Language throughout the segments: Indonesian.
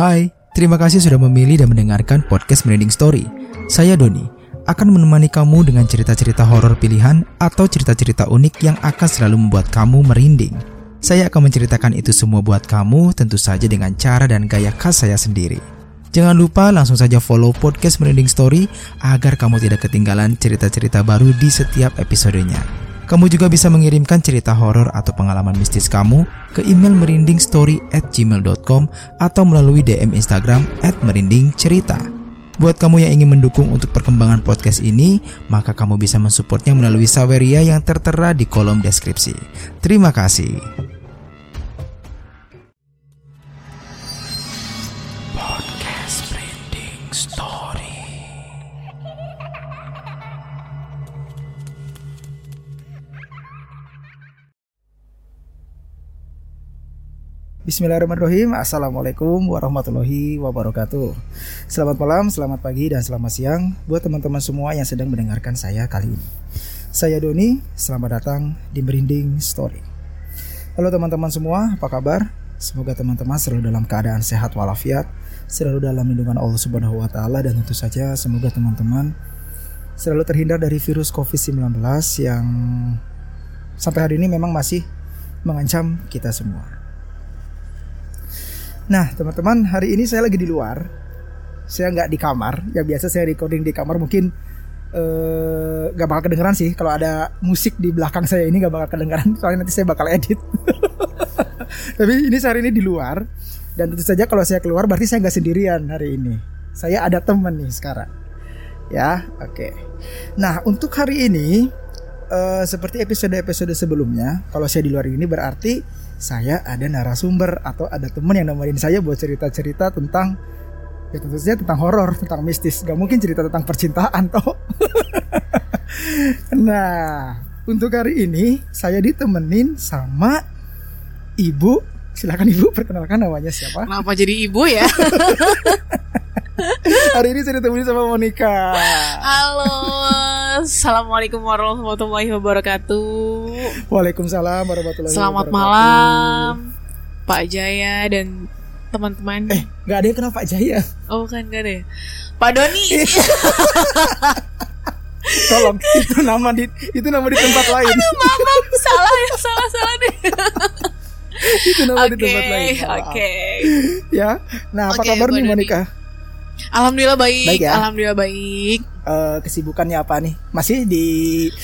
Hai, terima kasih sudah memilih dan mendengarkan podcast Merinding Story. Saya Doni, akan menemani kamu dengan cerita-cerita horor pilihan atau cerita-cerita unik yang akan selalu membuat kamu merinding. Saya akan menceritakan itu semua buat kamu tentu saja dengan cara dan gaya khas saya sendiri. Jangan lupa langsung saja follow podcast Merinding Story agar kamu tidak ketinggalan cerita-cerita baru di setiap episodenya. Kamu juga bisa mengirimkan cerita horor atau pengalaman mistis kamu ke email merindingstory at gmail.com atau melalui DM Instagram at merindingcerita. Buat kamu yang ingin mendukung untuk perkembangan podcast ini, maka kamu bisa mensupportnya melalui Saweria yang tertera di kolom deskripsi. Terima kasih. Podcast Merinding Story. Bismillahirrahmanirrahim. Assalamualaikum warahmatullahi wabarakatuh. Selamat malam, selamat pagi, dan selamat siang Buat teman-teman semua yang sedang mendengarkan saya kali ini. Saya Doni, selamat datang di Merinding Story. Halo teman-teman semua, apa kabar? Semoga teman-teman selalu dalam keadaan sehat walafiat Selalu dalam lindungan Allah subhanahu wa ta'ala Dan tentu saja semoga teman-teman Selalu terhindar dari virus COVID-19 Yang sampai hari ini memang masih mengancam kita semua Nah, teman-teman, hari ini saya lagi di luar. Saya nggak di kamar. Ya biasa saya recording di kamar mungkin eh, nggak bakal kedengeran sih. Kalau ada musik di belakang saya ini nggak bakal kedengeran. Soalnya nanti saya bakal edit. Tapi ini hari ini di luar. Dan tentu saja kalau saya keluar berarti saya nggak sendirian hari ini. Saya ada teman nih sekarang. Ya, oke. Nah, untuk hari ini eh, seperti episode-episode sebelumnya, kalau saya di luar ini berarti saya ada narasumber atau ada teman yang nemenin saya buat cerita-cerita tentang ya tentu saja tentang horor, tentang mistis. Gak mungkin cerita tentang percintaan toh. nah, untuk hari ini saya ditemenin sama ibu. Silakan ibu perkenalkan namanya siapa? Kenapa jadi ibu ya? hari ini saya ditemenin sama Monica. Halo, assalamualaikum warahmatullahi wabarakatuh. Waalaikumsalam warahmatullahi Selamat wabarakatuh. malam, Pak Jaya dan teman-teman. Eh, nggak ada yang kenal Pak Jaya. Oh kan gak ada ya? Pak Doni. Tolong, itu nama di itu nama di tempat lain. maaf, maaf, salah ya, salah salah deh. itu nama di Oke, tempat lain. oke. Ya. Nah, apa Oke, kabar nih. Monica? Alhamdulillah baik, Baik ya? alhamdulillah baik. Eh, kesibukannya apa nih? Masih di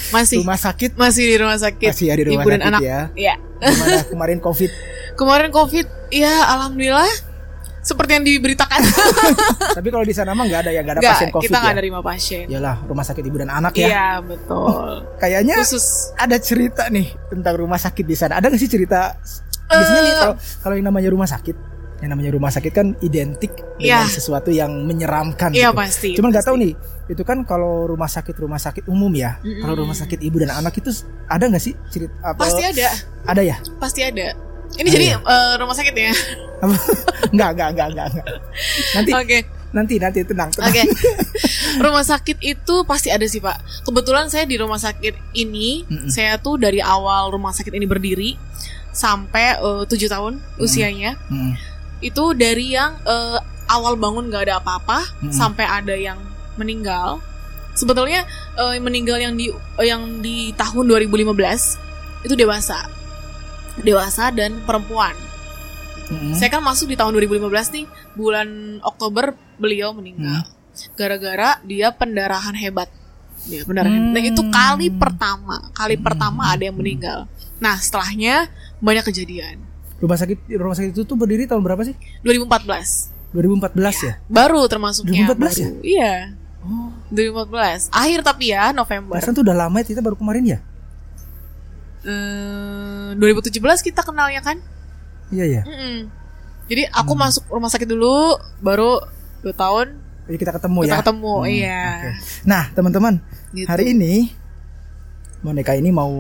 Masih rumah sakit? masih di rumah sakit. Masih ya di rumah Ibu dan sakit anak. ya. Iya. Gimana kemarin Covid? Kemarin Covid, ya alhamdulillah seperti yang diberitakan. Tapi kalau di sana mah nggak ada ya, nggak ada Nggak, pasien Covid kita nggak ya. nerima pasien. Yalah, rumah sakit ibu dan anak ya. Iya betul. Kayaknya Khusus ada cerita nih tentang rumah sakit di sana. Ada nggak sih cerita? Biasanya nih Eh. kalau kalau yang namanya rumah sakit, yang namanya rumah sakit kan identik dengan Iya. sesuatu yang menyeramkan. Iya gitu. pasti. Cuman nggak tahu nih, itu kan kalau rumah sakit rumah sakit umum ya. Mm-mm. Kalau rumah sakit ibu dan anak itu ada nggak sih cerita apa? Pasti ada, Ada ya? pasti ada. Ini Ada jadi ya? eh, rumah sakit ya. Apa? Enggak, enggak, enggak, enggak, enggak. Nanti, Oke, nanti, nanti tenang, tenang. oke. rumah sakit itu pasti ada sih pak. Kebetulan saya di rumah sakit ini, Mm-mm. saya tuh dari awal rumah sakit ini berdiri sampai eh, tujuh tahun usianya. Mm. Itu dari yang eh, awal bangun nggak ada apa-apa Mm-mm. sampai ada yang meninggal. Sebetulnya eh, meninggal yang di eh, yang di tahun 2015 itu dewasa, dewasa dan perempuan. Mm. Saya kan masuk di tahun 2015 nih, bulan Oktober beliau meninggal. Gara-gara dia pendarahan hebat. Dia pendarahan. Hmm. Nah, itu kali pertama, kali Hmm. pertama ada yang meninggal. Nah, setelahnya banyak kejadian. Rumah sakit rumah sakit itu tuh berdiri tahun berapa sih? 2014 2014 ya? baru termasuknya 2014 baru. Iya, Oh, 2014. Akhir tapi ya November. perasaan tuh udah lama ya, kita baru kemarin ya? Eh, 2017 kita kenalnya kan? Iya ya. Mm-mm. Jadi aku Hmm. masuk rumah sakit dulu, baru 2 tahun Jadi kita ketemu kita ya. ketemu. Hmm, Iya. oke. Nah, teman-teman, Gitu. hari ini Monica ini mau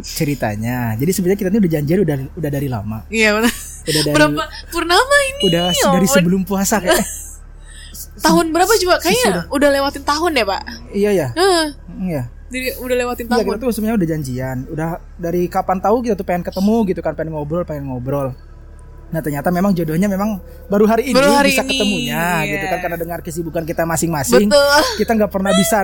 ceritanya. Jadi sebenarnya kita ini udah janjian udah udah dari lama. Iya benar. Udah dari Berapa purnama ini? udah ya dari sebelum puasa kayak. tahun berapa coba? Kayaknya Sesudah. udah lewatin tahun deh, Pak. iya ya. Heeh. Iya. Jadi udah lewatin Iya tahun. kita tuh sebenarnya udah janjian. Udah dari kapan tahu kita tuh pengen ketemu gitu kan, pengen ngobrol, pengen ngobrol. Nah ternyata memang jodohnya memang baru hari ini Baru hari bisa ini, ketemunya iya. gitu kan karena dengar kesibukan kita masing-masing. Betul. Kita nggak pernah bisa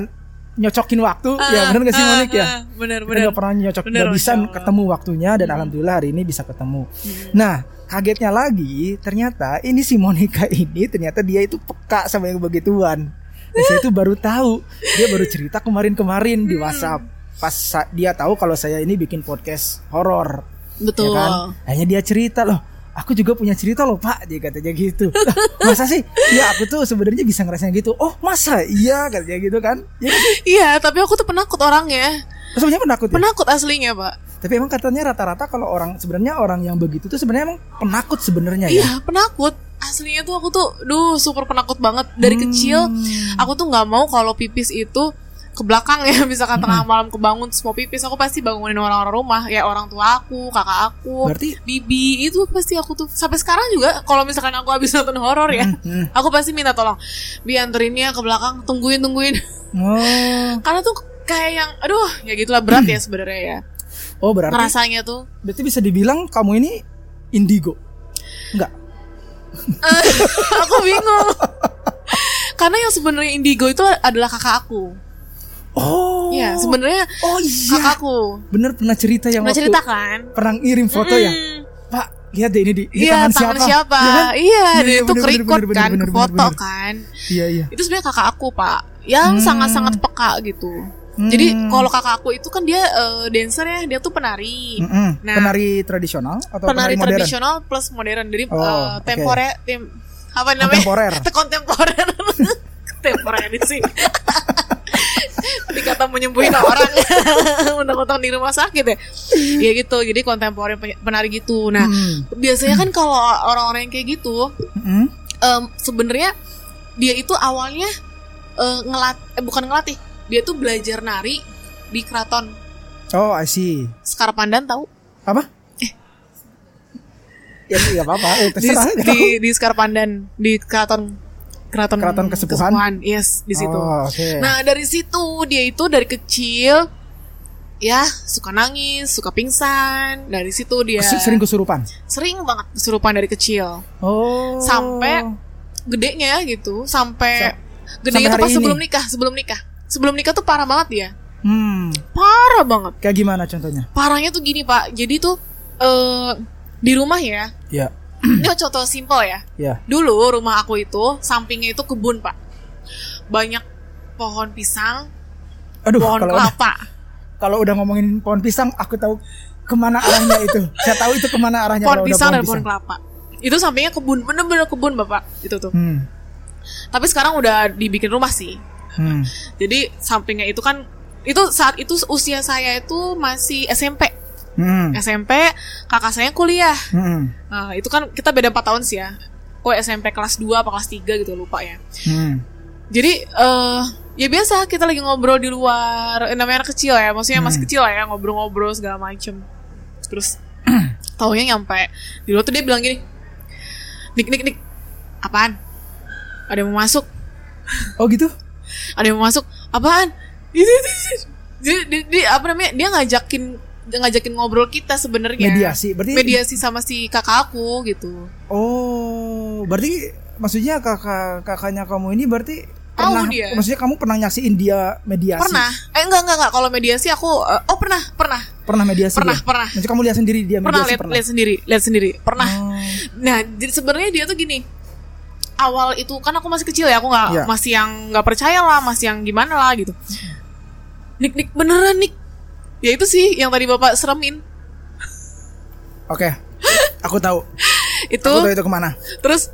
nyocokin waktu ya benar nggak sih Ah, Monik ya? ah, Bener Kita bener. nggak pernah nyocok Bener, nggak bisa Allah. ketemu waktunya dan alhamdulillah hari ini bisa ketemu. Nah kagetnya lagi ternyata ini si Monica ini ternyata dia itu peka sama yang begituan. Dan saya itu baru tahu dia baru cerita kemarin-kemarin di WhatsApp pas dia tahu kalau saya ini bikin podcast horor Betul. ya kan? Hanya dia cerita loh. Aku juga punya cerita loh pak, dia katanya gitu. Masa sih? Ya aku tuh sebenarnya bisa ngerasain gitu. Oh masa? Iya katanya gitu kan? Ya? Iya, tapi aku tuh penakut orangnya. sebenarnya penakut ya. Penakut aslinya, Pak. Tapi emang katanya rata-rata kalau orang sebenarnya orang yang begitu tuh sebenarnya emang penakut sebenarnya ya. Iya, penakut. Aslinya tuh aku tuh, duh, super penakut banget dari Hmm. kecil. Aku tuh nggak mau kalau pipis itu ke belakang ya, misalkan tengah Hmm. malam kebangun terus mau pipis, aku pasti bangunin orang-orang rumah, ya orang tua aku, kakak aku, Berarti bibi itu pasti aku tuh sampai sekarang juga kalau misalkan aku habis nonton horor ya, hmm. aku pasti minta tolong, bi anterinnya ke belakang, tungguin tungguin, oh karena tuh kayak yang, aduh, ya gitulah berat ya sebenarnya ya, oh berarti ngerasanya tuh. berarti bisa dibilang kamu ini indigo. Enggak. aku bingung karena yang sebenarnya indigo itu adalah kakak aku Oh. Iya sebenarnya Oh iya. kakakku Bener pernah cerita yang pernah waktu cerita kan pernah ngirim foto ya. Mm. Pak, lihat deh ini di ini Iya tangan, tangan siapa? siapa, Iya kan? iya Iya, dan iya, itu bener, kerikut bener, bener, kan bener, bener, foto bener. kan Iya, iya. itu sebenarnya kakak aku pak yang Hmm. sangat-sangat peka gitu Hmm. jadi kalau kakak aku itu kan dia eh, dancer ya dia tuh penari Mm-mm. Nah. penari tradisional atau penari, penari, modern? tradisional plus modern jadi Oh, eh, oke. temporer tem apa namanya Kontemporer. kontemporer kontemporer sini dikata menyembuhin orang undang-undang di rumah sakit ya ya gitu jadi kontemporer pen- penari gitu nah Hmm. biasanya kan kalau orang-orang yang kayak gitu Mm-mm. em, sebenarnya dia itu awalnya eh, ngelat eh, bukan ngelatih dia tuh belajar nari di keraton Oh, I see. Sekar Pandan tahu Apa? Ya nggak apa-apa. Eh, di, di, di Sekar Pandan di keraton keraton Keraton Kesepuhan? yes di situ Oh, oke. Nah dari situ dia itu dari kecil ya suka nangis, suka pingsan. Dari situ dia Se- Sering kesurupan. sering banget kesurupan dari kecil. Oh. Sampai gedenya gitu, sampai Sa- gedenya sampai tuh pas sebelum ini? nikah, sebelum nikah. Sebelum nikah tuh parah banget dia. Hmm. Parah banget. Kayak gimana contohnya? Parahnya tuh gini, Pak. Jadi tuh eh di rumah ya. Ya. Ini contoh simpel ya. Ya. Dulu rumah aku itu sampingnya itu kebun, Pak. Banyak pohon pisang, Aduh, pohon kalau udah, kelapa. kalau udah ngomongin pohon pisang, aku tahu ke mana arahnya itu. Saya tahu itu ke mana arahnya pohon pisang udah dan pohon kelapa. Itu sampingnya kebun, bener-bener kebun bapak itu tuh. Hmm. Tapi sekarang udah dibikin rumah sih. Hmm. Jadi sampingnya itu kan itu saat itu usia saya itu masih SMP. Hmm. SMP, kakak saya kuliah. Hmm. Nah, itu kan kita beda 4 tahun sih ya. Kok SMP kelas 2 apa kelas 3 gitu lupa ya. Hmm. Jadi eh ya biasa kita lagi ngobrol di luar, eh, namanya anak kecil ya, maksudnya masih kecil lah ya, ngobrol-ngobrol segala macem. Terus taunya nyampe di luar tuh dia bilang gini, Nik, Nik, Nik, apaan? Ada yang mau masuk? Oh gitu? Ada yang mau masuk? Apaan? Jadi, dia, dia- apa namanya? Dia ngajakin ngajakin ngobrol kita sebenarnya. Mediasi. Berarti Mediasi sama si kakak aku gitu. Oh, berarti maksudnya kakak kakaknya kamu ini berarti Tahu pernah dia. maksudnya kamu pernah nyaksiin dia mediasi? Pernah? Eh enggak enggak enggak. Kalau mediasi aku eh, oh pernah pernah Pernah mediasi Pernah, dia? pernah. Maksudnya kamu lihat sendiri dia pernah mediasi lihat pernah? lihat sendiri lihat sendiri pernah. Oh. Nah jadi sebenarnya dia tuh gini awal itu kan aku masih kecil ya aku nggak Iya. masih yang nggak percaya lah masih yang gimana lah gitu. Nik nik beneran nik. Ya itu sih yang tadi bapak seremin Oke. Aku tahu. itu Aku tahu itu ke mana. terus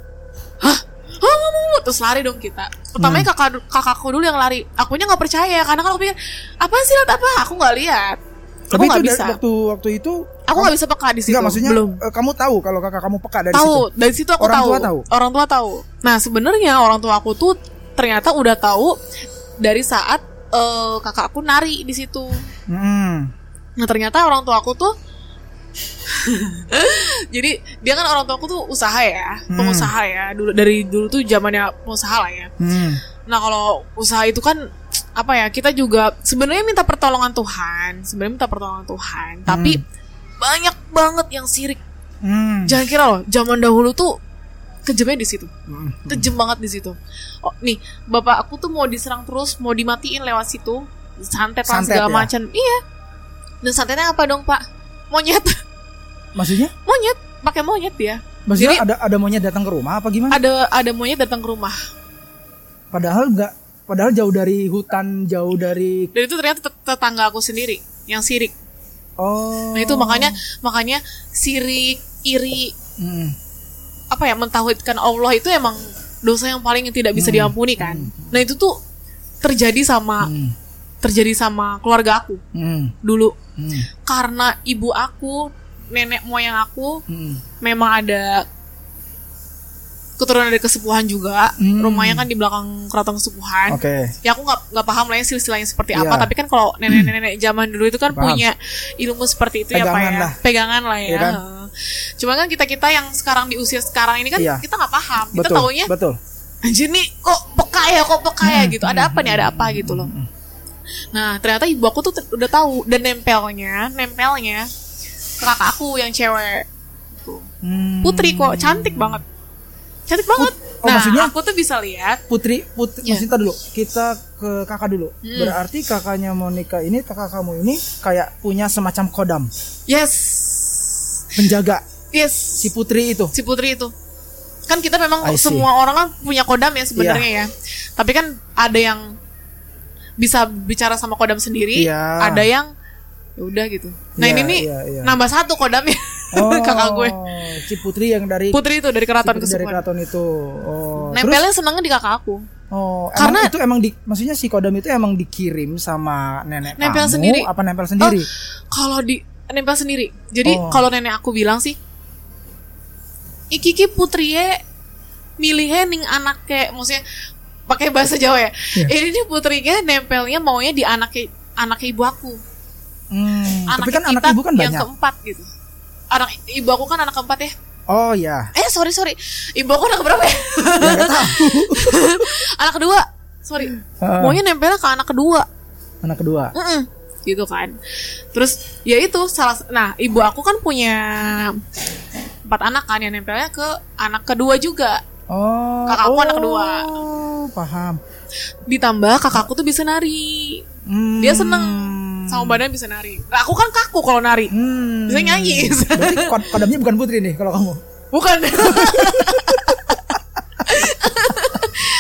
hah mau, mau, mau. terus lari dong kita pertamanya Hmm. kakak kakakku dulu yang lari akunya nggak percaya karena kan aku pikir apa sih lihat apa aku nggak lihat aku Tapi itu nggak dari bisa waktu waktu itu aku nggak bisa peka di situ Enggak maksudnya belum eh, kamu tahu kalau kakak kamu peka dari tahu situ. dari situ aku Orang tahu. tua tahu? orang tua tahu nah sebenarnya orang tua aku tuh ternyata udah tahu dari saat eh, kakak aku nari di situ Hmm. nah ternyata orang tua aku tuh jadi dia kan orang tua aku tuh usaha ya Hmm. pengusaha ya dulu dari dulu tuh zamannya pengusaha lah ya Hmm. nah kalau usaha itu kan apa ya kita juga sebenarnya minta pertolongan Tuhan sebenarnya minta pertolongan Tuhan tapi Hmm. banyak banget yang sirik Hmm. Jangan kira loh, zaman dahulu tuh kejamnya di situ. Hmm. Kejem banget di situ. Oh, nih, bapak aku tuh mau diserang terus, mau dimatiin lewat situ. Santet lah Santet segala ya? macam. Iya. Dan santetnya apa dong, Pak? Monyet. Maksudnya? monyet, pakai monyet ya. Maksudnya Jadi- ada ada monyet datang ke rumah apa gimana? Ada ada monyet datang ke rumah. Padahal enggak padahal jauh dari hutan, jauh dari Dan itu ternyata tet- tetangga aku sendiri yang sirik. oh. Nah, itu makanya makanya sirik, iri, Hmm. apa ya mentauhidkan Allah itu emang dosa yang paling tidak bisa diampuni kan. Nah, itu tuh terjadi sama Hmm. Terjadi sama keluarga aku Hmm. dulu. Hmm. Karena ibu aku, nenek moyang aku Hmm. memang ada keturunan dari kesepuhan juga. Hmm. Rumahnya kan di belakang keraton kesepuhan. Oke. Ya aku nggak nggak paham lah ya silsilahnya seperti apa. Iya. Tapi kan kalau nenek-nenek zaman dulu itu kan Paham. punya ilmu seperti itu ya pak Pegangan ya. lah. Pegangan lah ya. Iya kan? Cuma kan kita kita yang sekarang di usia sekarang ini kan Iya. kita nggak paham. Kita Betul. taunya Betul. anjir nih kok peka ya kok peka Hmm. ya gitu. Ada apa nih ada apa gitu loh. Nah ternyata ibu aku tuh udah tahu dan nempelnya nempelnya ke kakak aku yang cewek. Hmm. putri kok cantik banget. Cantik banget. Oh, nah maksudnya- aku tuh bisa lihat Putri, putri, Iya. maksudnya dulu kita ke kakak dulu. Hmm. Berarti kakaknya Monica ini, kakak kamu ini kayak punya semacam kodam. Yes. Penjaga. Yes. Si Putri itu. si putri itu. Kan kita memang semua orang kan punya kodam ya sebenarnya ya. Tapi kan ada yang bisa bicara sama kodam sendiri Iya. ada yang ya udah gitu nah Iya, ini nih iya, iya. nambah satu kodamnya Oh, kakak gue Si Putri yang dari putri itu dari si keraton Putri dari keraton itu. Oh. nempelnya senangnya di kakak aku Terus, oh, emang Karena- itu emang di maksudnya si kodam itu emang dikirim sama nenek Nempel kamu sendiri. apa nempel sendiri? Oh, kalau di nempel sendiri. Jadi Oh. kalau nenek aku bilang sih, iki ki putriye milihnya ning anak kayak maksudnya pakai bahasa Jawa ya. Iya. Ini nih putrinya nempelnya maunya di anak anak ibu aku. Hmm, Anak tapi kan anak ibu kan yang banyak. keempat gitu. Anak ibu aku kan anak keempat ya. Oh ya. Eh sorry sorry, ibu aku anak berapa ya? anak kedua. Sorry. Heeh. Maunya nempelnya ke anak kedua. Anak kedua. Mm-mm. gitu kan terus ya itu salah nah ibu aku kan punya empat anak kan yang nempelnya ke anak kedua juga Oh. Kakakku oh, anak kedua. Paham. ditambah kakakku tuh bisa nari Hmm. dia seneng sama badan bisa nari Nah, aku kan kaku kalau nari Hmm. bisa nyanyi Berarti kod- kodamnya bukan Putri nih kalau kamu. bukan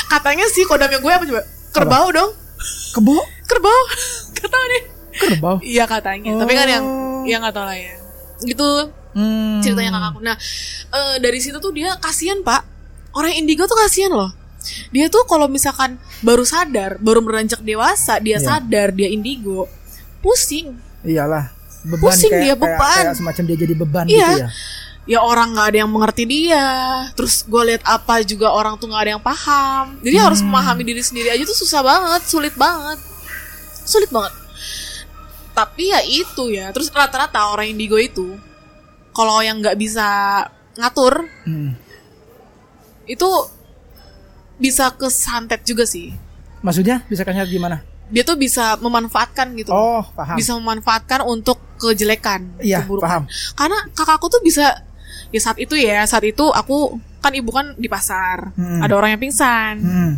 katanya sih kodamnya gue apa coba kerbau dong Kebo? kerbau kata deh Kerbau. iya katanya tapi kan yang Oh. ya nggak tahu lah ya gitu Hmm. ceritanya kakakku. Nah, eh, dari situ tuh dia kasihan pak. Orang indigo tuh kasihan loh. Dia tuh kalau misalkan baru sadar, baru beranjak dewasa, dia Iya. sadar dia indigo, pusing. Iyalah. Beban Pusing kayak, dia, kayak- beban. kayak semacam dia jadi beban Iya. gitu ya. Ya orang nggak ada yang mengerti dia. Terus gue lihat apa juga orang tuh nggak ada yang paham. Jadi harus Hmm. memahami diri sendiri aja tuh susah banget, sulit banget, sulit banget. Tapi ya itu ya. Terus rata-rata orang indigo itu kalau yang nggak bisa ngatur Hmm. Itu bisa kesantet juga sih. Maksudnya bisa kasih gimana? Dia tuh bisa memanfaatkan gitu. Oh, paham. Bisa memanfaatkan untuk kejelekan, Iya, keburukan. paham. Karena kakakku tuh bisa ya saat itu ya, saat itu aku kan ibu kan di pasar. Hmm. Ada orang yang pingsan. Hmm.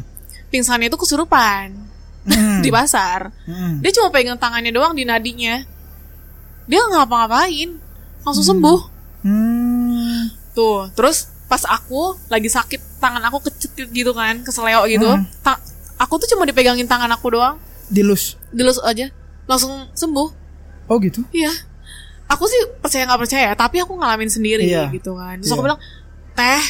Pingsannya itu kesurupan Hmm. di pasar. Hmm. Dia cuma pegang tangannya doang di nadinya. Dia ngapa-ngapain. Langsung sembuh. Hmm. Tuh, terus pas aku lagi sakit, tangan aku kecetit gitu kan, keseleo gitu. Hmm. Ta- aku tuh cuma dipegangin tangan aku doang, Dilus. dilus aja, langsung sembuh. Oh gitu. Iya. Aku sih percaya nggak percaya, tapi aku ngalamin sendiri Iya. gitu kan. Terus aku Iya. bilang, "Teh,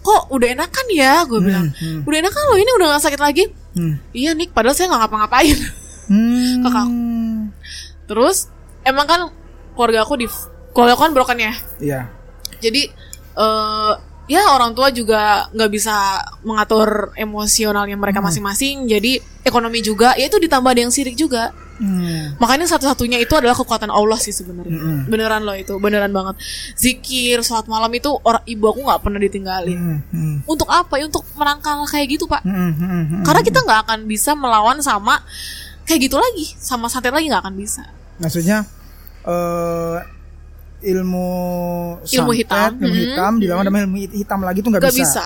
kok udah enakan ya?" Gue Hmm, bilang. hmm. "Udah enakan loh, ini udah gak sakit lagi." Hmm. Iya, Nik, padahal saya nggak ngapa-ngapain. Hmm. Kakak. Terus emang kan keluarga aku di keluarga aku kan broken ya. Iya. jadi eh ya orang tua juga nggak bisa mengatur emosionalnya mereka Hmm. masing-masing jadi ekonomi juga ya itu ditambah ada yang sirik juga Hmm. makanya satu-satunya itu adalah kekuatan Allah sih sebenarnya Mm-mm. beneran loh itu beneran banget zikir sholat malam itu orang ibu aku nggak pernah ditinggalin Hmm. Hmm. untuk apa ya untuk menangkal kayak gitu pak Hmm. Hmm. Hmm. karena kita nggak akan bisa melawan sama kayak gitu lagi sama santet lagi nggak akan bisa Maksudnya eh ilmu Ilmu santet, hitam. ilmu Hmm. hitam dilawan sama ilmu hitam lagi tuh nggak Gak bisa. bisa.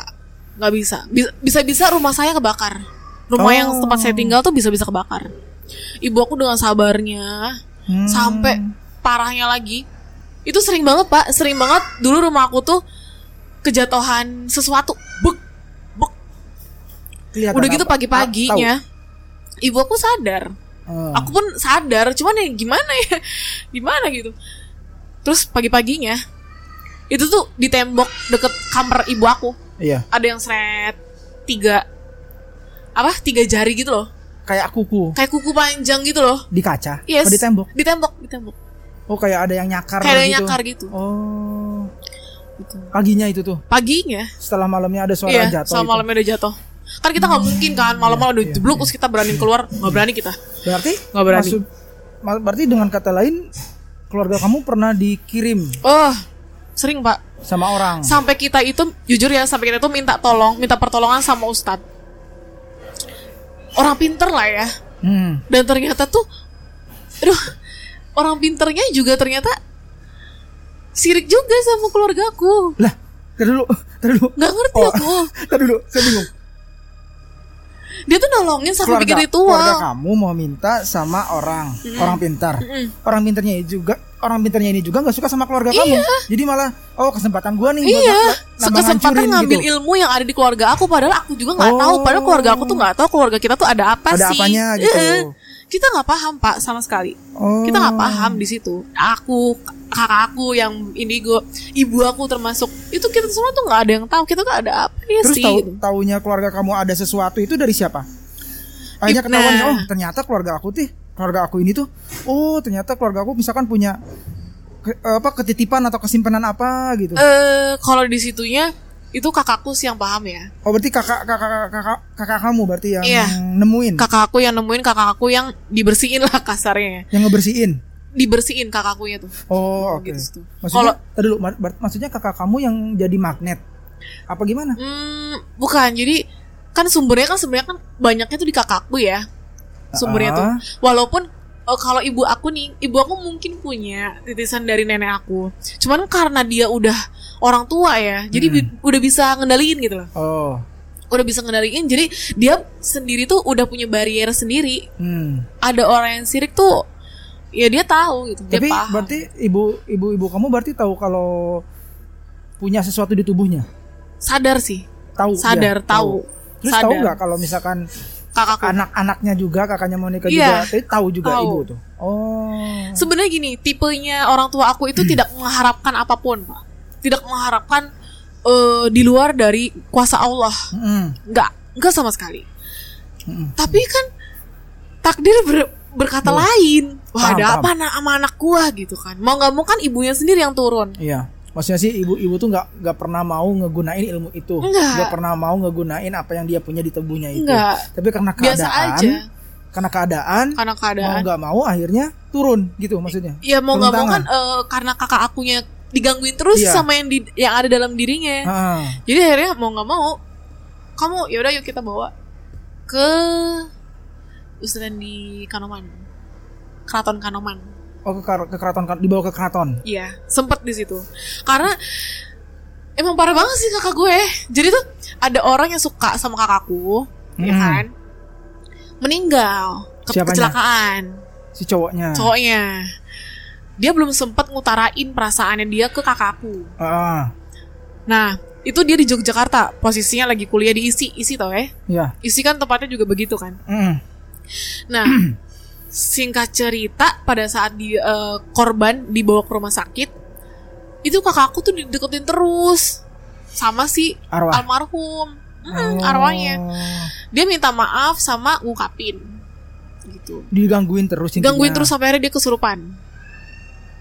Gak bisa. Bisa- Bisa-bisa rumah saya kebakar. Rumah Oh. yang tempat saya tinggal tuh bisa-bisa kebakar. Ibu aku dengan sabarnya Hmm. sampai parahnya lagi. Itu sering banget, Pak. Sering banget dulu rumah aku tuh kejatuhan sesuatu. Bek, bek. Kelihatan Udah gitu pagi-paginya ibu aku sadar. Oh. Aku pun sadar, cuman ya gimana ya? Gimana gitu. Terus pagi-paginya itu tuh di tembok deket kamar ibu aku. Iya, ada yang seret tiga apa tiga jari gitu loh. Kayak kuku. Kayak kuku panjang gitu loh. Di kaca, yes. Oh, di tembok. di tembok di tembok. Oh, kayak ada yang nyakar kayak ada yang gitu. nyakar gitu. Oh, Gitu. paginya itu tuh. paginya? Setelah malamnya ada suara iya jatuh. sama itu. malamnya udah jatuh. Kan kita nggak mungkin kan malam-malam udah iya, jeblok terus kita berani keluar nggak berani kita. Berarti? Nggak berani. maksud ma- berarti dengan kata lain keluarga kamu pernah dikirim oh sering pak sama orang. sampai kita itu jujur ya sampai kita itu minta tolong minta pertolongan sama ustadz orang pinter lah ya Hmm. dan ternyata tuh aduh orang pinternya juga ternyata sirik juga sama keluargaku Lah, dulu, tar dulu. nggak ngerti Oh. aku Tar dulu, saya bingung. Dia tuh nolongin sampai bikin keluarga ritual kamu mau minta sama orang, orang pintar. Orang pintarnya ini juga orang pintarnya ini juga nggak suka sama keluarga kamu. Jadi malah oh kesempatan gua nih iya kesempatan ngancurin ngambil gitu. ilmu yang ada di keluarga aku padahal aku juga nggak Oh. tahu padahal keluarga aku tuh nggak tahu keluarga kita tuh ada apa Ada sih apanya gitu. Eh, kita nggak paham pak sama sekali Oh. kita nggak paham di situ aku kakak aku yang indigo ibu aku termasuk itu kita semua tuh nggak ada yang tahu kita tuh ada apa ya Terus sih tahu gitu. taunya keluarga kamu ada sesuatu itu dari siapa? Akhirnya Nah. ketahuan oh ternyata keluarga aku tuh keluarga aku ini tuh oh ternyata keluarga aku misalkan punya ke- apa ketitipan atau kesimpanan apa gitu. eh kalau di situnya itu kakakku sih yang paham ya Oh berarti kakak kakak kakak kakak kamu berarti yang Iya. nemuin, kakak aku yang nemuin kakak aku yang dibersihin lah kasarnya yang ngebersihin. Dibersihin kakakkunya tuh Oh oke. gitu. Maksudnya, Kalau- dulu, maksudnya kakak kamu yang jadi magnet apa gimana? Hmm, bukan. Jadi kan sumbernya kan sebenarnya kan banyaknya tuh di kakakku ya. Sumbernya tuh. Ah. Walaupun eh, kalau ibu aku nih, ibu aku mungkin punya titisan dari nenek aku. Cuman karena dia udah orang tua ya, jadi bi- udah bisa ngendaliin gitu loh. Oh, Udah bisa ngendaliin. Jadi dia sendiri tuh udah punya barrier sendiri. hmm. Ada orang yang sirik tuh ya dia tahu gitu. Dia Tapi paham. berarti ibu ibu ibu kamu berarti tahu kalau punya sesuatu di tubuhnya? sadar sih. Tahu. Sadar, dia? tahu. Terus tahu Sadar. nggak kalau misalkan Kakakku. anak-anaknya juga kakaknya Monica Iya. juga tapi tahu juga Tahu. ibu tuh. Oh. Sebenarnya gini, tipenya orang tua aku itu tidak mengharapkan apa pun, Pak. Tidak mengharapkan eh, di luar dari kuasa Allah. Mm-mm. Enggak, enggak sama sekali. Mm-mm. Tapi kan takdir ber- berkata lain. Wah, Paham, ada paham. apa anak sama anak gua gitu kan. Mau nggak mau kan ibunya sendiri yang turun. Iya. Maksudnya sih ibu-ibu tuh nggak nggak pernah mau ngegunain ilmu itu, Nggak. pernah mau ngegunain apa yang dia punya di tubuhnya itu. Nggak. Tapi karena Biasa keadaan, aja. karena keadaan, Karena mau keadaan. nggak mau akhirnya turun gitu maksudnya. Ya mau nggak mau kan eh, karena kakak akunya digangguin terus Iya. sama yang di, yang ada dalam dirinya. Ah. Jadi akhirnya mau nggak mau kamu yaudah yuk kita bawa ke Ustadz di Kanoman, Keraton Kanoman. Oh ke, ke keraton kan dibawa ke keraton. Iya, sempet di situ. Karena emang parah banget sih kakak gue. Jadi tuh ada orang yang suka sama kakakku, ya Hmm. kan? Meninggal ke- Siapanya? kecelakaan. Si cowoknya. Cowoknya. Dia belum sempet ngutarain perasaannya dia ke kakakku. Ah, Nah, itu dia di Yogyakarta, posisinya lagi kuliah di ISI, ISI tau ya? ya. Isi kan tempatnya juga begitu kan. Mm. Nah, singkat cerita pada saat di eh, korban dibawa ke rumah sakit, itu kakakku tuh dideketin terus sama si Arwah. almarhum, Oh. Hmm, arwahnya. Dia minta maaf sama ngungkapin, gitu. Digangguin terus intinya. Gangguin terus sampai akhirnya dia kesurupan.